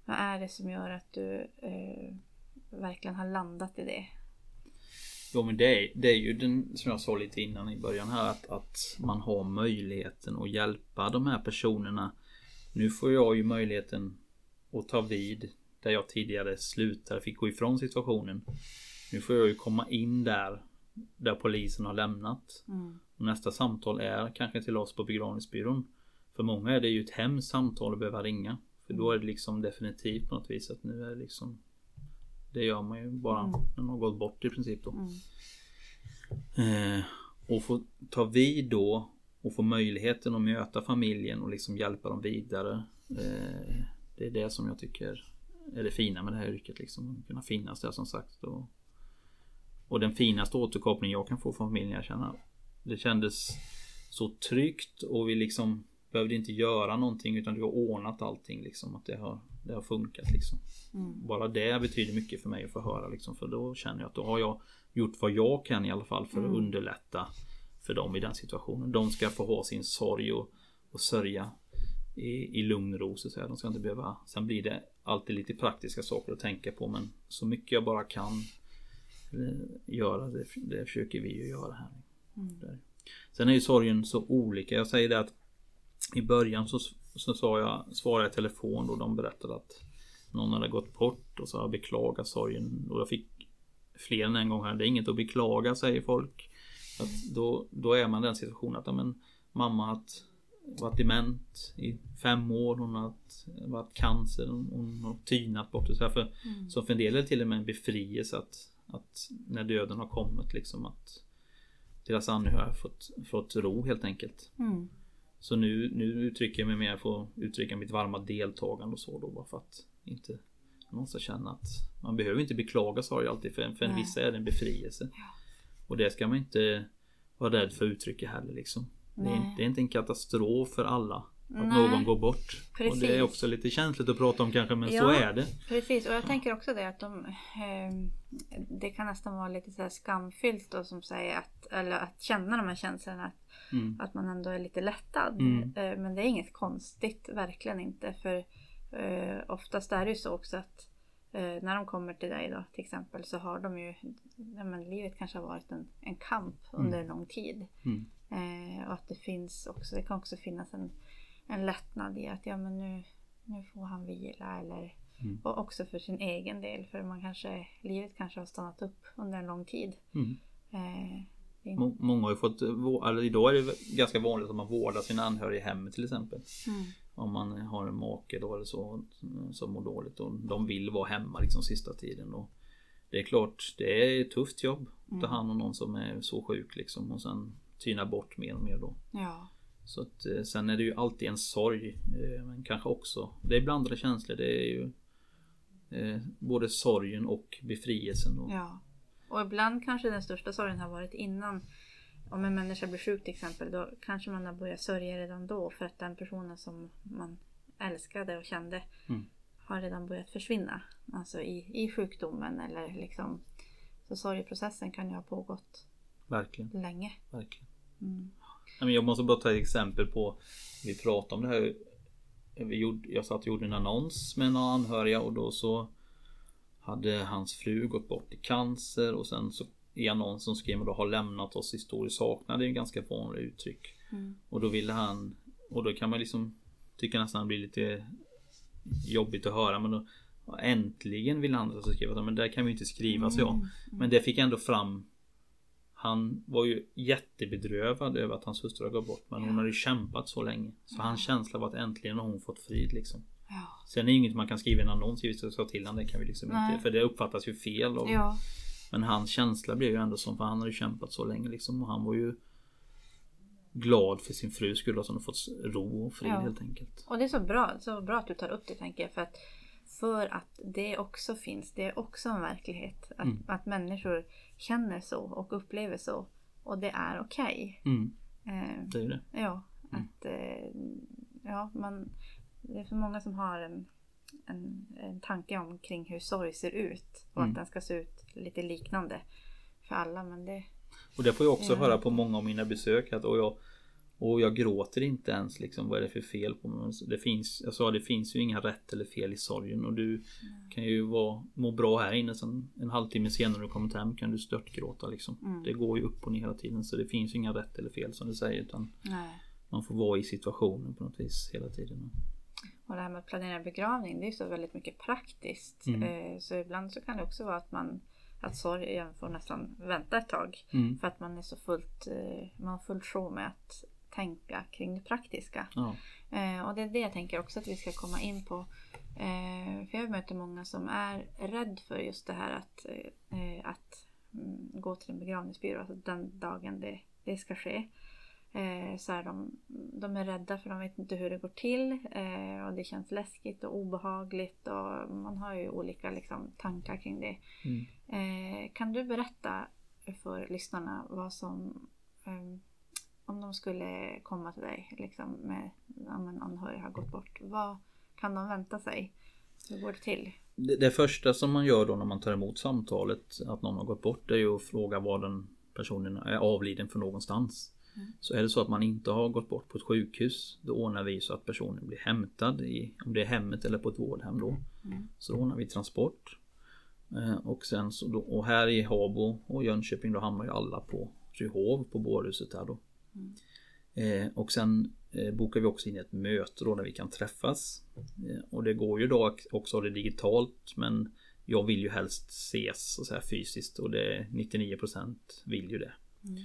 vad är det som gör att du eh, verkligen har landat i det? Jo men det är, det är ju den som jag sa lite innan i början här att, att man har möjligheten att hjälpa de här personerna. Nu får jag ju möjligheten att ta vid där jag tidigare slutade, fick gå ifrån situationen. Nu får jag ju komma in där där polisen har lämnat. Mm. Nästa samtal är kanske till oss på begravningsbyrån. För många är det ju ett hemskt samtal att behöva ringa. För då är det liksom definitivt på något vis att nu är det liksom Det gör man ju bara Mm. när man har gått bort i princip då. Mm. Eh, och få ta vid då och få möjligheten att möta familjen och liksom hjälpa dem vidare. Eh, det är det som jag tycker är det fina med det här yrket liksom. Att kunna finnas där som sagt. Och, och den finaste återkoppling jag kan få från familjen jag känner. Det kändes så tryggt och vi liksom behövde inte göra någonting utan det var ordnat allting liksom. Att det har, det har funkat liksom. Mm. Bara det betyder mycket för mig att få höra liksom. För då känner jag att då har jag gjort vad jag kan i alla fall för att Mm. underlätta för dem i den situationen. De ska få ha sin sorg och, och sörja i, i lugn och ro så att säga. De ska inte behöva. Sen blir det alltid lite praktiska saker att tänka på men så mycket jag bara kan eh, göra det, det försöker vi ju göra här. Mm. Sen är ju sorgen så olika. Jag säger det att i början så, så sa jag, svarade jag i telefon och de berättade att någon hade gått bort och så jag beklagat sorgen och jag fick fler än en gång här. Det är inget att beklaga säger folk. Att då, då är man i den situationen att men, mamma har varit dement i fem år. Hon har varit cancer. Hon, hon har tynat bort. Och så, här. För, Mm. så för en del är det till och med en befrielse att, att när döden har kommit liksom att deras anhöriga fått, fått ro helt enkelt. Mm. Så nu, nu uttrycker jag mig mer för att uttrycka mitt varma deltagande och så då bara för att inte någon ska känna att man behöver inte beklaga sorg alltid för, för en vissa är det en befrielse. Och det ska man inte vara rädd för att uttrycka heller liksom. Det är, det är inte en katastrof för alla att Nej. någon går bort. Och Precis. det är också lite känsligt att prata om kanske men så Ja. är det. Precis, och jag tänker också det att de, ehm, det kan nästan vara lite så här skamfyllt då, som säger att, eller att känna de här känslorna. Att, Mm. att man ändå är lite lättad. Mm. Eh, Men det är inget konstigt, verkligen inte. För eh, oftast är det ju så också att eh, när de kommer till dig då till exempel så har de ju, ja, men livet kanske har varit en, en kamp under en lång tid. Mm. Eh, och att det finns också, det kan också finnas en, en lättnad i att ja men nu, nu får han vila eller Mm. och också för sin egen del för man kanske, livet kanske har stannat upp under en lång tid. Mm. Eh, Må- Många har ju fått, vå- eller idag är det ganska vanligt att man vårdar sina anhöriga i hemmet till exempel. Mm. Om man har en make då eller så som mår dåligt och de vill vara hemma liksom sista tiden. Och det är klart, det är ett tufft jobb att ta hand om någon som är så sjuk liksom och sen tyna bort mer och mer då. Ja. Så att, eh, sen är det ju alltid en sorg eh, men kanske också, det är blandade känslor. Det är ju eh, både sorgen och befrielsen. Och, ja. Och ibland kanske den största sorgen har varit innan. Om en människa blir sjuk till exempel då kanske man har börjat sörja redan då för att den personen som man älskade och kände Mm. har redan börjat försvinna. Alltså i, i sjukdomen eller liksom. Så sorgeprocessen kan ju ha pågått Verkligen, länge. verkligen. Mm. Jag måste bara ta ett exempel på Vi pratade om det här vi gjorde, Jag satt och gjorde en annons med några anhöriga och då så Hade hans fru gått bort i cancer och sen så I annonsen skrev man då har lämnat oss historiskt saknad. Det är ju ganska vanligt uttryck. Mm. Och då ville han Och då kan man liksom Tycka nästan det blir lite Jobbigt att höra men då Äntligen vill han alltså skriva Men där kan vi inte skriva så ja. Men det fick ändå fram Han var ju jättebedrövad över att hans hustru gått bort Men hon hade ju kämpat så länge Så hans känsla var att äntligen har hon fått frid liksom Ja. Sen är det inget man kan skriva i en annons givetvis och ta till han Det kan vi liksom Nej. inte För det uppfattas ju fel och, Ja. Men hans känsla blev ju ändå som, för han hade ju kämpat så länge liksom och han var ju glad för sin frus skull som fått ro och frid Ja. helt enkelt. Och det är så bra, så bra att du tar upp det tänker jag. För att, för att det också finns, det är också en verklighet. Att, Mm. att människor känner så och upplever så. Och det är okej. Mm, Eh, det är det. ja, Mm. att eh, ja, man, det är för många som har en, en, en tanke omkring hur sorg ser ut. Och Mm. att den ska se ut lite liknande för alla. Men det, Och det får jag också Ja. höra på många av mina besök att och jag, och jag gråter inte ens liksom vad är det för fel på mig. Det finns, jag sa det finns ju inga rätt eller fel i sorgen och du kan ju vara, må bra här inne sen en halvtimme senare när du kommit hem kan du störtgråta liksom. Mm. Det går ju upp och ner hela tiden så det finns ju inga rätt eller fel som du säger utan nej. man får vara i situationen på något vis hela tiden. Och det här med att planera begravning, det är så väldigt mycket praktiskt. Mm. Eh, Så ibland så kan det också vara att man att sorgen får nästan vänta ett tag. Mm. För att man är så fullt, eh, man har fullt sjå med att tänka kring det praktiska. Ja. Eh, Och det är det jag tänker också att vi ska komma in på. Eh, För jag möter många som är rädd för just det här att, eh, att mm, gå till en begravningsbyrå, alltså den dagen det, det ska ske. Eh, Så är de, de är rädda för de vet inte hur det går till eh, och det känns läskigt och obehagligt och man har ju olika liksom, tankar kring det. Mm. Eh, Kan du berätta för lyssnarna vad som eh, om de skulle komma till dig liksom, med om en anhörig har gått bort. Vad kan de vänta sig? Hur går det till? Det, det första som man gör då när man tar emot samtalet att någon har gått bort är ju att fråga var den personen är avliden för någonstans. Mm. Så är det så att man inte har gått bort på ett sjukhus då ordnar vi så att personen blir hämtad i om det är hemmet eller på ett vårdhem då. Mm. Så då ordnar vi transport. Eh, och sen så då, och här i Habo och Jönköping då hamnar ju alla på Ryhov på bårhuset där då. Mm. Eh, och sen eh, bokar vi också in ett möte då där vi kan träffas. Eh, och det går ju då också det digitalt men jag vill ju helst ses så säga, fysiskt och det är 99% vill ju det. Mm.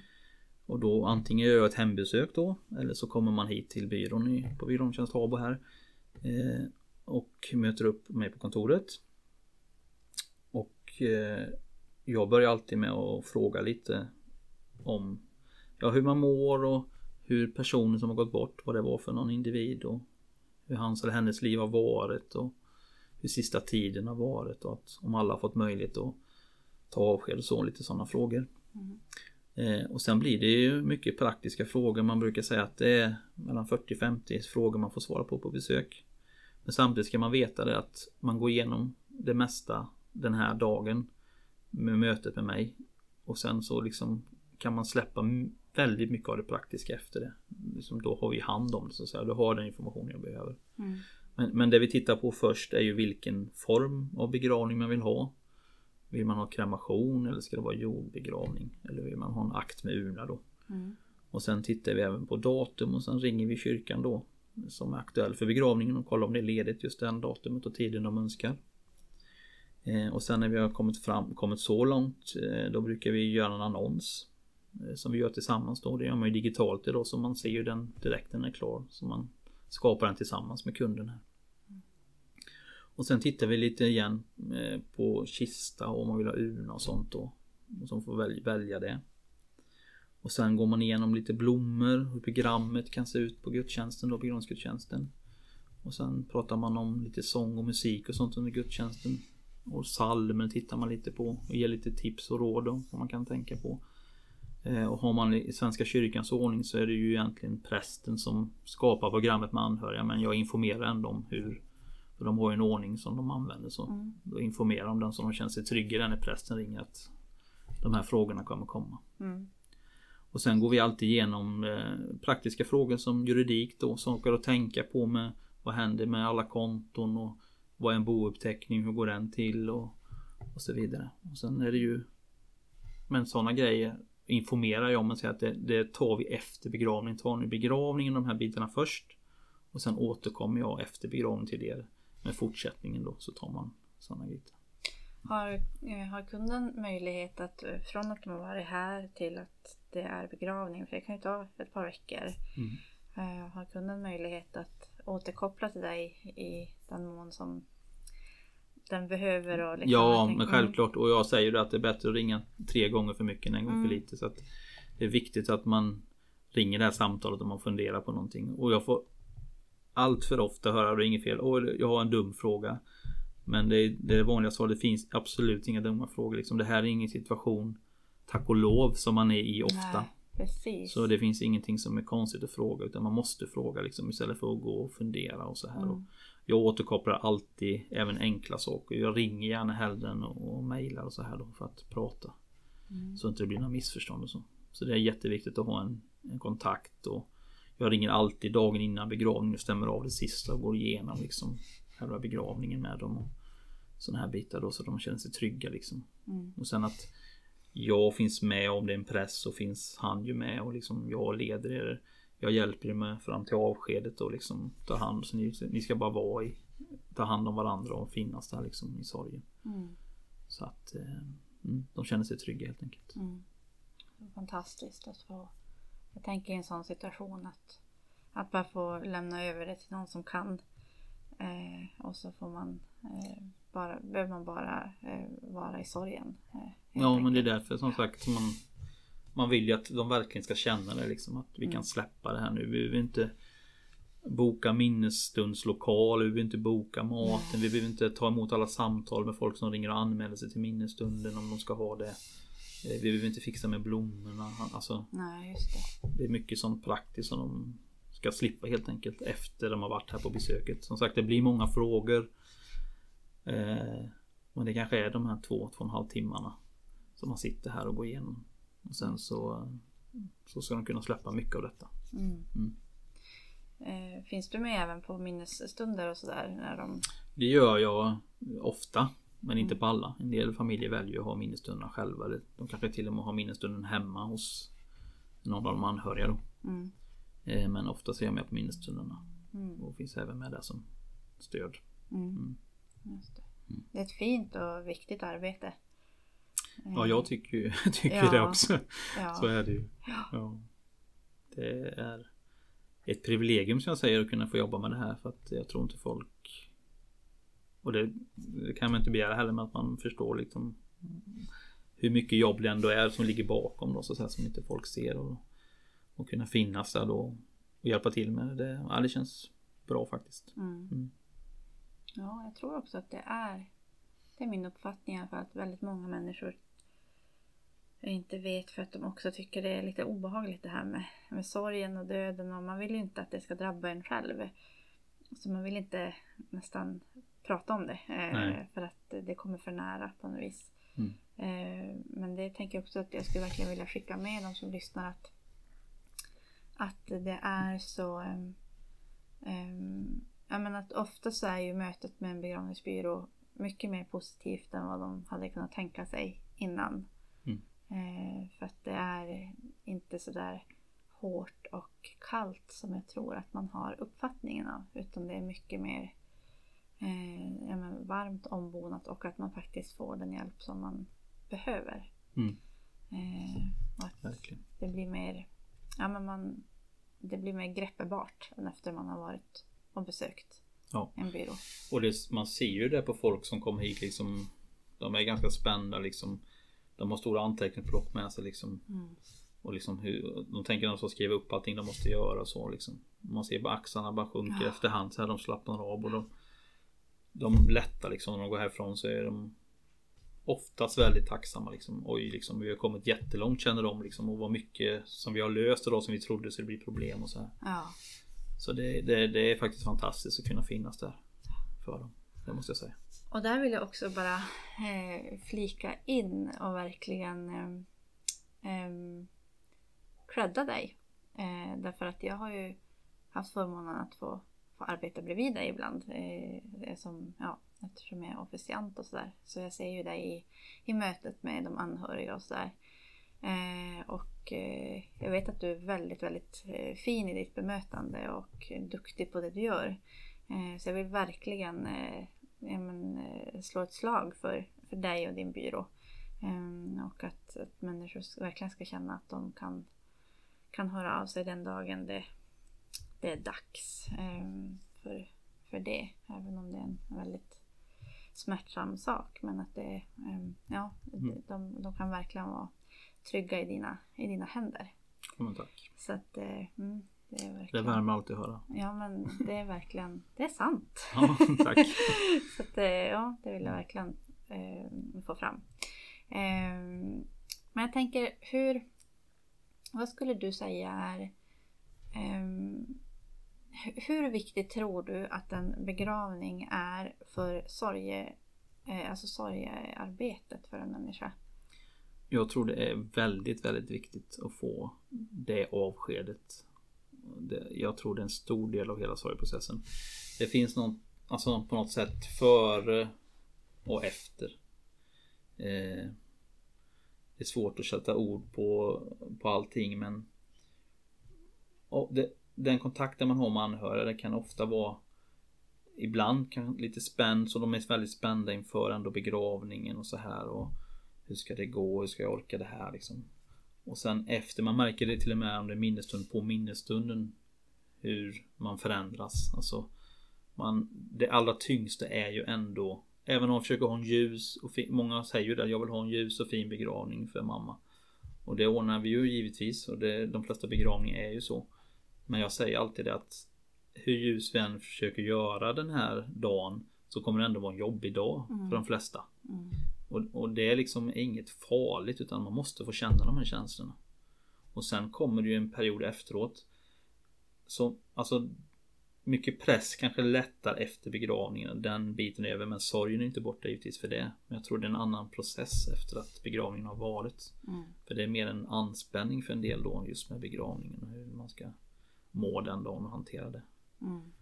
Och då antingen gör jag ett hembesök då eller så kommer man hit till byrån i, på Byråntjänst Habo här. Eh, och möter upp mig på kontoret. Och eh, jag börjar alltid med att fråga lite om ja, hur man mår och hur personen som har gått bort, vad det var för någon individ och hur hans eller hennes liv har varit och hur sista tiden har varit och att om alla har fått möjlighet att ta avsked och så, lite sådana frågor. Mm. Eh, och sen blir det ju mycket praktiska frågor. Man brukar säga att det är mellan 40-50 frågor man får svara på på besök. Men samtidigt ska man veta det att man går igenom det mesta den här dagen med mötet med mig. Och sen så liksom kan man släppa väldigt mycket av det praktiska efter det. Liksom då har vi hand om det så att säga. Då har den information jag behöver. Mm. Men, men det vi tittar på först är ju vilken form av begravning man vill ha. Vill man ha kremation eller ska det vara jordbegravning? Eller vill man ha en akt med urna då? Mm. Och sen tittar vi även på datum och sen ringer vi kyrkan då som är aktuell för begravningen och kollar om det är ledigt just den datumet och tiden de önskar. Eh, och sen när vi har kommit fram, kommit så långt eh, då brukar vi göra en annons Eh, som vi gör tillsammans då. Det gör man ju digitalt idag så man ser ju den direkt när den är klar. Så man skapar den tillsammans med kunden här. Och sen tittar vi lite igen eh, på kista och om man vill ha urna och sånt då. Och får välja, det. Och sen går man igenom lite blommor, hur programmet kan se ut på gudstjänsten då, begravningsgudstjänsten. Och sen pratar man om lite sång och musik och sånt under gudstjänsten. Och psalmer tittar man lite på och ger lite tips och råd om vad man kan tänka på. Eh, Och har man i Svenska kyrkans ordning så är det ju egentligen prästen som skapar programmet med anhöriga men jag informerar ändå om hur för de har ju en ordning som de använder så Mm. då informerar de den så de känner sig trygga när prästen ringer att de här frågorna kommer komma. Mm. Och sen går vi alltid igenom eh, praktiska frågor som juridik då, saker att tänka på med vad händer med alla konton och vad är en bouppteckning, hur går den till och, och så vidare. Och sen är det ju Men sådana grejer informerar jag om och säger att det, det tar vi efter begravningen. Tar ni begravningen de här bitarna först och sen återkommer jag efter begravningen till er med fortsättningen då så tar man sådana bitar. Har, eh, har kunden möjlighet att eh, från att de har varit här till att det är begravning, för det kan ju ta ett par veckor. Mm. Eh, Har kunden möjlighet att återkoppla till dig i den mån som den behöver och liksom, Ja, men tänker- självklart. Och jag säger det att det är bättre att ringa tre gånger för mycket än en gång Mm. för lite. Så att det är viktigt att man ringer det här samtalet om man funderar på någonting. Och jag får allt för ofta höra det är inget fel. Åh, jag har en dum fråga. Men det är det är det vanliga svaret. Det finns absolut inga dumma frågor. Liksom. Det här är ingen situation, tack och lov, som man är i ofta. Nej, precis. Så det finns ingenting som är konstigt att fråga utan man måste fråga liksom istället för att gå och fundera och så här. Mm. Och jag återkopplar alltid även enkla saker. Jag ringer gärna hellre än och, mejlar och så här då för att prata. Mm. Så inte det blir några missförstånd och så. Så det är jätteviktigt att ha en, en kontakt och jag ringer alltid dagen innan begravningen och stämmer av det sista och går igenom liksom själva begravningen med dem. Och sådana här bitar då så de känner sig trygga liksom. Mm. Och sen att jag finns med om det är en press så finns han ju med och liksom jag leder er. Jag hjälper er med fram till avskedet och liksom tar hand. Så ni, ni ska bara vara i, ta hand om varandra och finnas där liksom i sorgen. Mm. Så att eh, mm, de känner sig trygga helt enkelt. Mm. Fantastiskt att få. Jag tänker i en sån situation att, att bara få lämna över det till någon som kan. Eh, och så får man eh, bara, behöver man bara eh, vara i sorgen. Eh, Ja men det är enkelt. därför som sagt man Man vill ju att de verkligen ska känna det liksom att vi Mm. kan släppa det här nu. Vi behöver inte Boka minnesstundslokaler, vi behöver inte boka maten, vi behöver inte ta emot alla samtal med folk som ringer och anmäler sig till minnesstunden om de ska ha det. Eh, Vi behöver inte fixa med blommorna. Alltså Nej, just det. det är mycket sånt praktiskt som de ska slippa helt enkelt efter de har varit här på besöket. Som sagt det blir många frågor. Eh, men det kanske är de här två, två och en halv timmarna. Som man sitter här och går igenom. Och sen så, så ska de kunna släppa mycket av detta. Mm. Mm. Eh, finns du med även på minnesstunder och sådär? När de... Det gör jag ofta. Men inte på alla. En del familjer väljer att ha minnesstunderna själva. Eller de kanske till och med har minnesstunden hemma hos någon av de anhöriga då. Mm. Eh, Men ofta är jag med på minnesstunderna. Mm. Och finns även med där som stöd. Mm. Mm. Det. det är ett fint och viktigt arbete. Ja, jag tycker ju tycker Ja. det också. Ja. Så är det ju. Ja. Det är ett privilegium som jag säger att kunna få jobba med det här för att jag tror inte folk och det, det kan man inte begära heller med att man förstår liksom hur mycket jobb det ändå är som ligger bakom då så att säga som inte folk ser och, och kunna finnas där då och hjälpa till med det. Ja, det känns bra faktiskt. Mm. Mm. Ja, jag tror också att det är Det är min uppfattning i alla fall att väldigt många människor inte vet för att de också tycker det är lite obehagligt det här med, med sorgen och döden och man vill ju inte att det ska drabba en själv. Så man vill inte nästan prata om det eh, för att det kommer för nära på något vis. Mm. Eh, men det tänker jag också att jag skulle verkligen vilja skicka med de som lyssnar att, att det är så ehm, ehm, jag menar att ofta så är ju mötet med en begravningsbyrå mycket mer positivt än vad de hade kunnat tänka sig innan. Mm. Eh, för att det är inte så där hårt och kallt som jag tror att man har uppfattningen av. Utan det är mycket mer eh, men varmt ombonat och att man faktiskt får den hjälp som man behöver. Mm. Eh, och att Verkligen. det blir mer ja, men man, det blir mer greppbart än efter man har varit och besökt Ja. en byrå. Och det, man ser ju det på folk som kommer hit liksom De är ganska spända liksom De har stora anteckningsblock med sig liksom Mm. Och liksom hur De tänker att de ska skriva upp allting de måste göra och så liksom Man ser bara axlarna bara sjunker Ja. efterhand så här de slappnar av och de De lättar liksom när de går härifrån så är de Oftast väldigt tacksamma liksom Oj liksom vi har kommit jättelångt känner de liksom och vad mycket som vi har löst idag som vi trodde skulle bli problem och så här Ja. Så det, det, det är faktiskt fantastiskt att kunna finnas där För dem Det måste jag säga Och där vill jag också bara eh, flika in och verkligen eh, eh, dig. Eh, därför att jag har ju haft förmånen att få, få arbeta bredvid dig ibland. Eh, eh, som, ja, eftersom jag är officiant och sådär. Så jag ser ju dig i, i mötet med de anhöriga och sådär. Eh, och eh, jag vet att du är väldigt, väldigt eh, fin i ditt bemötande och duktig på det du gör. Så jag vill verkligen ja, men, slå ett slag för, för dig och din byrå. Och att, att människor verkligen ska känna att de kan, kan höra av sig den dagen det, det är dags för, för det. Även om det är en väldigt smärtsam sak. Men att det, ja, Mm. de, de kan verkligen vara trygga i dina, i dina händer. Men tack. Så att eh, mm, det är Det verkligen... värmer alltid att höra. Ja men det är verkligen, det är sant. Ja, tack. Så att, eh, ja, det vill jag verkligen eh, få fram. Eh, men jag tänker, hur... Vad skulle du säga är... Eh, hu- hur viktigt tror du att en begravning är för sorge, eh, alltså sorgearbetet för en människa? Jag tror det är väldigt, väldigt viktigt att få det avskedet. Det, jag tror det är en stor del av hela sorgprocessen. Det finns någon, alltså på något sätt före och efter. Eh, det är svårt att sätta ord på, på allting men och det, den kontakten man har med anhöriga det kan ofta vara Ibland kan lite spänd så de är väldigt spända inför ändå begravningen och så här och hur ska det gå? Hur ska jag orka det här liksom? Och sen efter man märker det till och med om det är minnesstund på minnesstunden Hur man förändras alltså man, Det allra tyngsta är ju ändå Även om man försöker ha en ljus och fin, Många säger ju det Jag vill ha en ljus och fin begravning för mamma Och det ordnar vi ju givetvis och det, de flesta begravningar är ju så Men jag säger alltid det att Hur ljus vi än försöker göra den här dagen Så kommer det ändå vara en jobbig dag för de flesta Mm. Och, och det är liksom inget farligt utan man måste få känna de här känslorna. Och sen kommer det ju en period efteråt. Så alltså mycket press kanske lättar efter begravningen. Den biten är över men sorgen är inte borta givetvis för det. Men jag tror det är en annan process efter att begravningen har varit. Mm. För det är mer en anspänning för en del då just med begravningen och hur man ska må den dagen och hantera det. Mm.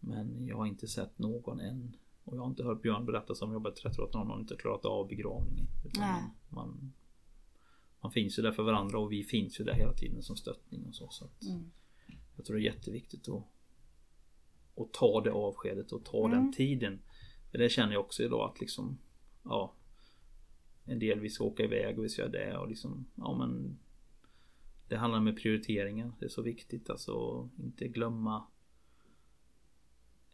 Men jag har inte sett någon än. Och jag har inte hört Björn berätta som jobbat 30 år att någon har inte klarat av begravningen. Man, man, man finns ju där för varandra och vi finns ju där hela tiden som stöttning och så. så Mm. Jag tror det är jätteviktigt att, att ta det avskedet och ta Mm. den tiden. För det känner jag också idag att liksom Ja En del vi ska åka iväg och vi ska göra det och liksom Ja men Det handlar med prioriteringar. Det är så viktigt alltså att inte glömma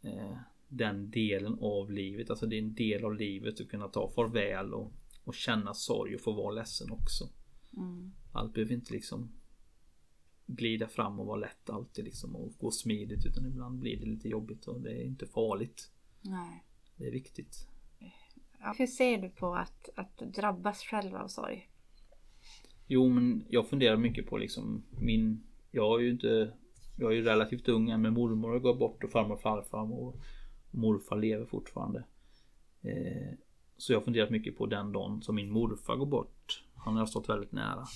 eh, Den delen av livet. Alltså det är en del av livet att kunna ta farväl och, och känna sorg och få vara ledsen också. Mm. Allt behöver inte liksom glida fram och vara lätt alltid liksom och gå smidigt utan ibland blir det lite jobbigt och det är inte farligt. Nej. Det är viktigt. Ja, hur ser du på att, att drabbas själv av sorg? Jo men jag funderar mycket på liksom min Jag är ju inte Jag är ju relativt ung än men mormor har gått bort och farmor och farfar och morfar lever fortfarande. Eh, så jag har funderat mycket på den dagen som min morfar går bort. Han har stått väldigt nära.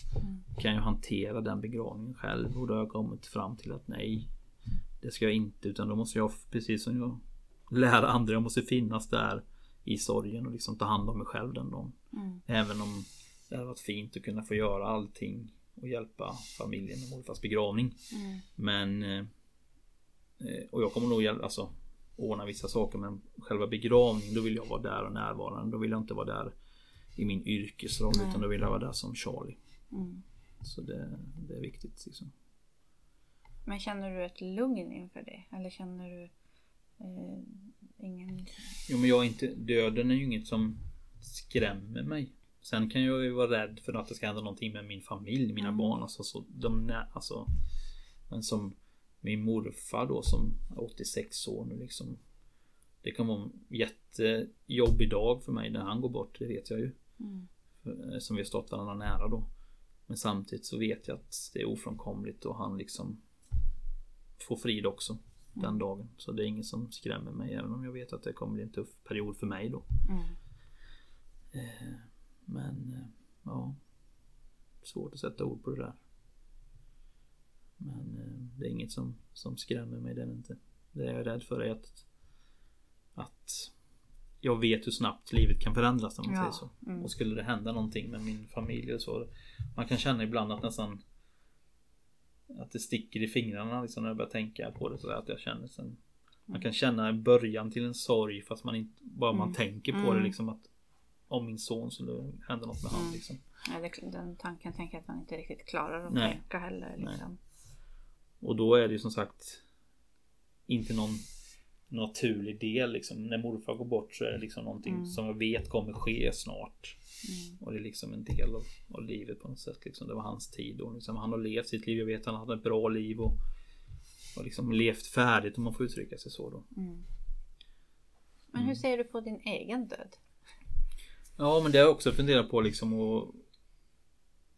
Kan jag hantera den begravningen själv? Och då har jag kommit fram till att nej. Det ska jag inte utan då måste jag precis som jag lära andra. Jag måste finnas där i sorgen och liksom ta hand om mig själv den dagen. Mm. Även om det hade varit fint att kunna få göra allting och hjälpa familjen med morfars begravning. Mm. Men eh, eh, Och jag kommer nog hjälpa, alltså ordna vissa saker men själva begravningen då vill jag vara där och närvarande. Då vill jag inte vara där i min yrkesroll Nej. utan då vill jag vara där som Charlie. Mm. Så det, det är viktigt liksom. Men känner du ett lugn inför det? Eller känner du eh, ingen... Jo men jag är inte, döden är ju inget som skrämmer mig. Sen kan jag ju vara rädd för att det ska hända någonting med min familj, mina Mm. barn. Alltså, så de, alltså, men som min morfar då som är 86 år nu liksom. Det kan vara en jättejobbig dag för mig när han går bort, det vet jag ju. Mm. För- Som vi har stått varandra nära då. Men samtidigt så vet jag att det är ofrånkomligt och han liksom får frid också den Mm. dagen. Så det är inget som skrämmer mig även om jag vet att det kommer bli en tuff period för mig då. Mm. Men eh, ja Svårt att sätta ord på det där. Men eh, det är inget som, som skrämmer mig det är det inte. Det jag är rädd för är att Att Jag vet hur snabbt livet kan förändras om man Ja, säger så. mm. Och skulle det hända någonting med min familj och så Man kan känna ibland att nästan Att det sticker i fingrarna liksom när jag börjar tänka på det så att jag känner sen Man kan känna början till en sorg fast man inte Bara man Mm. tänker på Mm. det liksom att Om min son skulle hända något med han Mm. liksom Ja, det, den tanken tänker jag att man inte riktigt klarar att tänka heller. Liksom. Och då är det ju som sagt Inte någon naturlig del liksom. När morfar går bort så är det liksom någonting Mm. som jag vet kommer ske snart. Mm. Och det är liksom en del av, av livet på något sätt. Liksom. Det var hans tid och liksom, han har levt sitt liv. Jag vet att han hade ett bra liv och, och liksom levt färdigt om man får uttrycka sig så då. Mm. Men hur Mm. ser du på din egen död? Ja men det har jag också funderat på liksom och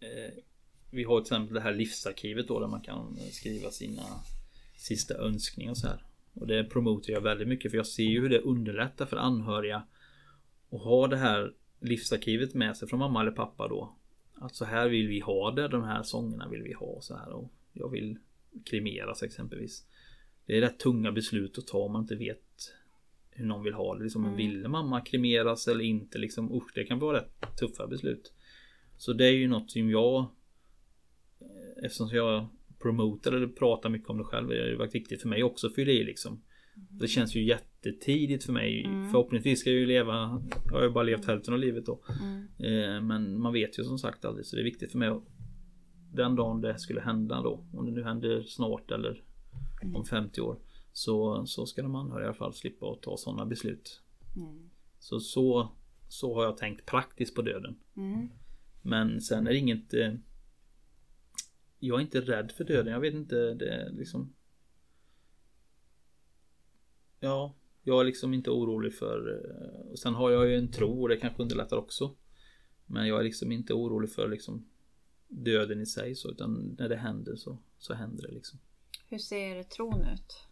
eh, Vi har till exempel det här livsarkivet då där man kan skriva sina Sista önskningar och så här. Och det promotar jag väldigt mycket för jag ser ju hur det underlättar för anhöriga Att ha det här livsarkivet med sig från mamma eller pappa då Att så här vill vi ha det, de här sångerna vill vi ha och så här och Jag vill kremeras exempelvis Det är rätt tunga beslut att ta om man inte vet hur någon vill ha det. Liksom, Mm. Vill mamma kremeras eller inte? Liksom, usch, det kan vara rätt tuffa beslut. Så det är ju något som jag eh, Eftersom jag promotar eller pratar mycket om det själv. Det har varit viktigt för mig också att fylla i liksom. Det känns ju jättetidigt för mig. Mm. Förhoppningsvis ska jag ju leva Jag har ju bara levt hälften av livet då. Mm. Eh, Men man vet ju som sagt aldrig. Så det är viktigt för mig att Den dagen det skulle hända då. Om det nu händer snart eller om 50 år. Så, så ska de anhöriga i alla fall slippa att ta sådana beslut. Mm. Så, så, så har jag tänkt praktiskt på döden. Mm. Men sen är det inget eh, jag är inte rädd för döden. Jag vet inte, det är liksom Ja, jag är liksom inte orolig för eh, och Sen har jag ju en tro och det kanske underlättar också. Men jag är liksom inte orolig för liksom Döden i sig så utan när det händer så, så händer det liksom. Hur ser tron ut?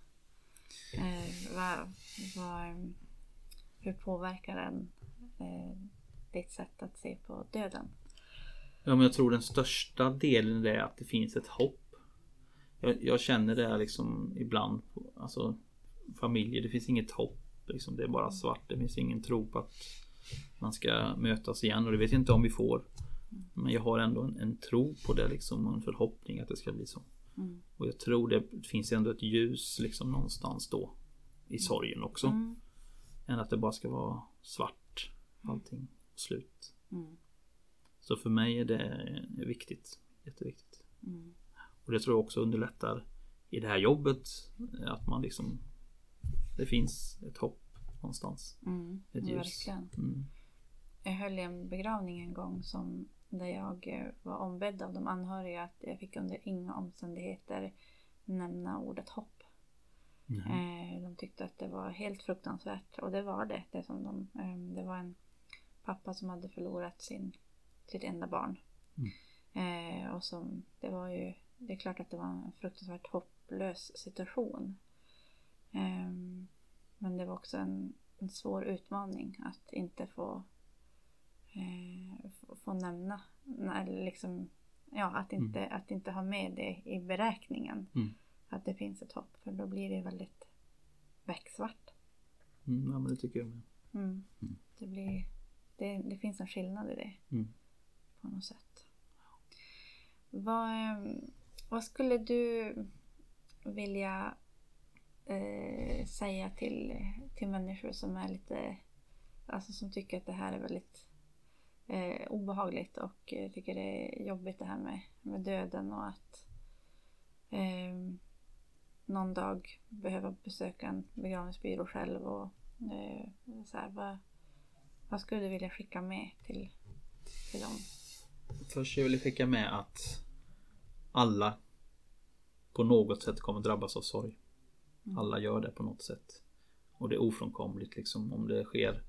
Eh, vad, vad, hur påverkar den eh, ditt sätt att se på döden? Ja men jag tror den största delen är att det finns ett hopp. Jag, jag känner det liksom ibland. Alltså familjer, det finns inget hopp. Liksom, det är bara svart. Det finns ingen tro på att man ska mötas igen och det vet jag inte om vi får. Men jag har ändå en, en tro på det liksom och en förhoppning att det ska bli så. Mm. Och jag tror det finns ändå ett ljus liksom någonstans då. I sorgen också. Mm. Än att det bara ska vara svart. Allting. Slut. Mm. Så för mig är det viktigt. Jätteviktigt. Mm. Och det tror jag också underlättar i det här jobbet. Att man liksom Det finns ett hopp någonstans. Mm. Ett ljus. Verkligen. Mm. Jag höll en begravning en gång som där jag eh, var ombedd av de anhöriga att jag fick under inga omständigheter nämna ordet hopp. Eh, de tyckte att det var helt fruktansvärt och det var det. Det, som de, eh, det var en pappa som hade förlorat sin, sitt enda barn. Eh, och som, det var ju, det är klart att det var en fruktansvärt hopplös situation. Eh, men det var också en, en svår utmaning att inte få eh, få- få nämna, eller liksom, ja, att inte, att inte ha med det i beräkningen. Mm. Att det finns ett hopp, för då blir det väldigt becksvart. Mm, ja men det tycker jag med. Mm. Mm. Det, blir, det, det finns en skillnad i det Mm på något sätt. Vad, eh, vad skulle du vilja eh, säga till, till människor som är lite Alltså som tycker att det här är väldigt eh, obehagligt och eh, tycker det är jobbigt det här med, med döden och att eh, någon dag behöva besöka en begravningsbyrå själv och eh, så här, vad, vad skulle du vilja skicka med till, till dem? Först jag vill skicka med att alla på något sätt kommer drabbas av sorg. Alla gör det på något sätt. Och det är ofrånkomligt liksom om det sker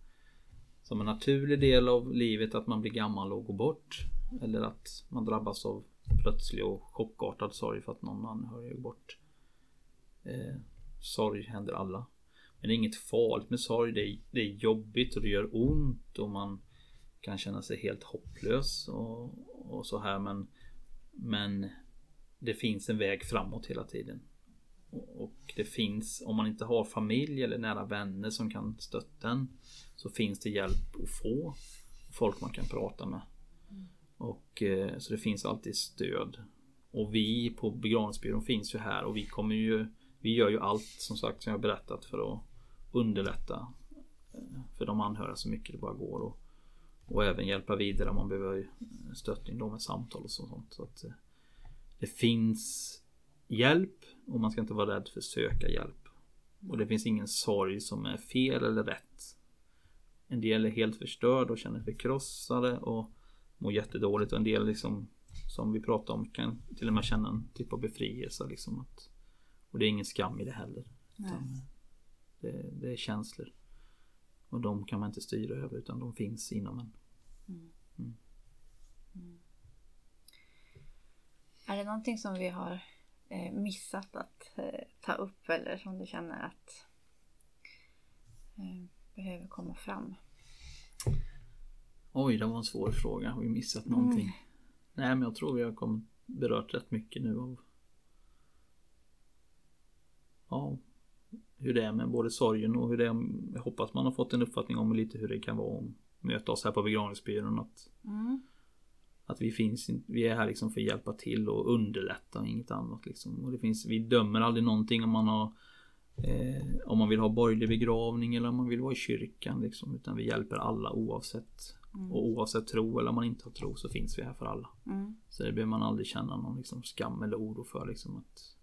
som en naturlig del av livet att man blir gammal och går bort. Eller att man drabbas av plötslig och chockartad sorg för att någon anhörig går bort. Eh, sorg händer alla. Men det är inget farligt med sorg. Det är, det är jobbigt och det gör ont och man kan känna sig helt hopplös och, och så här men Men Det finns en väg framåt hela tiden. Och, och det finns, om man inte har familj eller nära vänner som kan stötta en Så finns det hjälp att få. Folk man kan prata med. Och eh, så det finns alltid stöd. Och vi på begravningsbyrån finns ju här och vi kommer ju Vi gör ju allt som sagt som jag berättat för att underlätta eh, för de anhöriga så mycket det bara går. Och, och även hjälpa vidare om man behöver stöttning då med samtal och sånt. Så att eh, det finns hjälp och man ska inte vara rädd för att söka hjälp. Och det finns ingen sorg som är fel eller rätt. En del är helt förstörd och känner förkrossade och mår jättedåligt. Och en del liksom som vi pratade om kan till och med känna en typ av befrielse. Liksom att, och det är ingen skam i det heller. Utan det, det, är känslor. Och de kan man inte styra över utan de finns inom en. Mm. Mm. mm. Är det någonting som vi har eh, missat att eh, ta upp eller som du känner att eh, behöver komma fram? Oj, det var en svår fråga. Har vi missat någonting? Mm. Nej, men jag tror vi har kommit, berört rätt mycket nu av ja, hur det är med både sorgen och hur det är. Jag hoppas man har fått en uppfattning om lite hur det kan vara att möta oss här på begravningsbyrån. Att, mm. att vi finns, vi är här liksom för att hjälpa till och underlätta och inget annat liksom. Och det finns, vi dömer aldrig någonting om man har eh, om man vill ha borgerlig begravning eller om man vill vara i kyrkan liksom. Utan vi hjälper alla oavsett Mm. Och oavsett tro eller om man inte har tro så finns vi här för alla. Mm. Så det behöver man aldrig känna någon liksom skam eller oro för. Liksom att,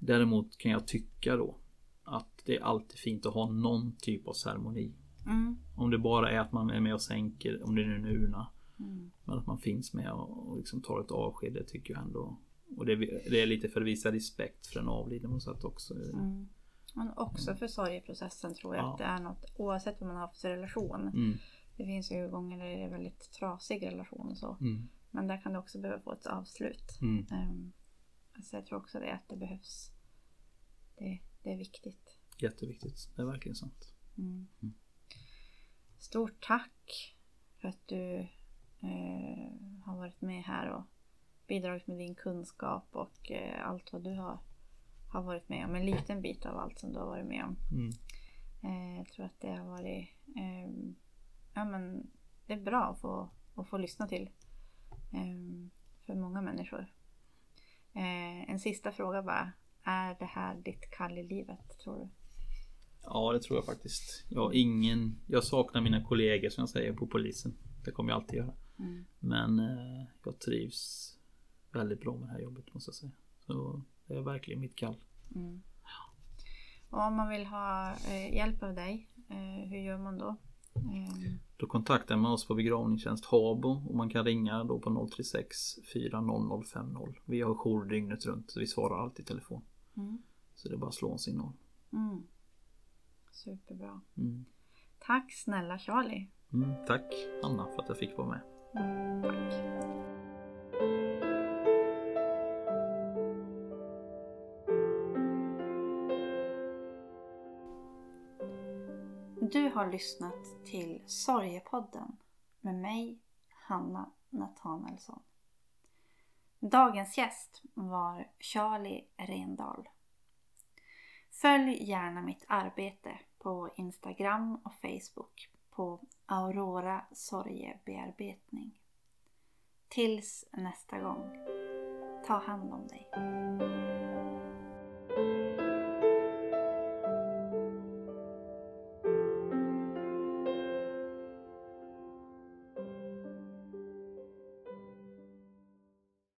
däremot kan jag tycka då att det är alltid fint att ha någon typ av ceremoni. Mm. Om det bara är att man är med och sänker, om det nu är en urna. Mm. Men att man finns med och, och liksom tar ett avsked, det tycker jag ändå. Och det, det är lite för att visa respekt för den avlidne på sätt också. Mm. Men också för sorgeprocessen tror jag ja. att det är något oavsett vad man har för relation. Mm. Det finns ju gånger där det är väldigt trasig relation och så. Mm. Men där kan det också behöva få ett avslut. Um, så jag tror också det att det behövs. Det, det är viktigt. Jätteviktigt. Det är verkligen sant. Mm. Mm. Stort tack för att du eh, har varit med här och bidragit med din kunskap och eh, allt vad du har har varit med om. En liten bit av allt som du har varit med om. Mm. Eh, jag tror att det har varit eh, ja, men det är bra att få, att få lyssna till eh, för många människor. Eh, en sista fråga bara. Är det här ditt kall i livet tror du? Ja det tror jag faktiskt. Jag ingen, jag saknar mina kollegor som jag säger på polisen. Det kommer jag alltid göra. Mm. Men eh, jag trivs väldigt bra med det här jobbet måste jag säga. Så det är verkligen mitt kall. Mm. Och om man vill ha eh, hjälp av dig, eh, hur gör man då? Då kontaktar man oss på begravningstjänst Habo och man kan ringa då på 036 400 50. Vi har jour dygnet runt så vi svarar alltid i telefon. Mm. Så det är bara att slå en signal. Mm. Superbra. Mm. Tack snälla Charlie. Mm, tack Anna för att jag fick vara med. Mm, tack. Du har lyssnat till Sorgepodden med mig, Hanna Nathanaelsson. Dagens gäst var Charlie Rendal. Följ gärna mitt arbete på Instagram och Facebook på Aurora Sorgebearbetning. Tills nästa gång, ta hand om dig.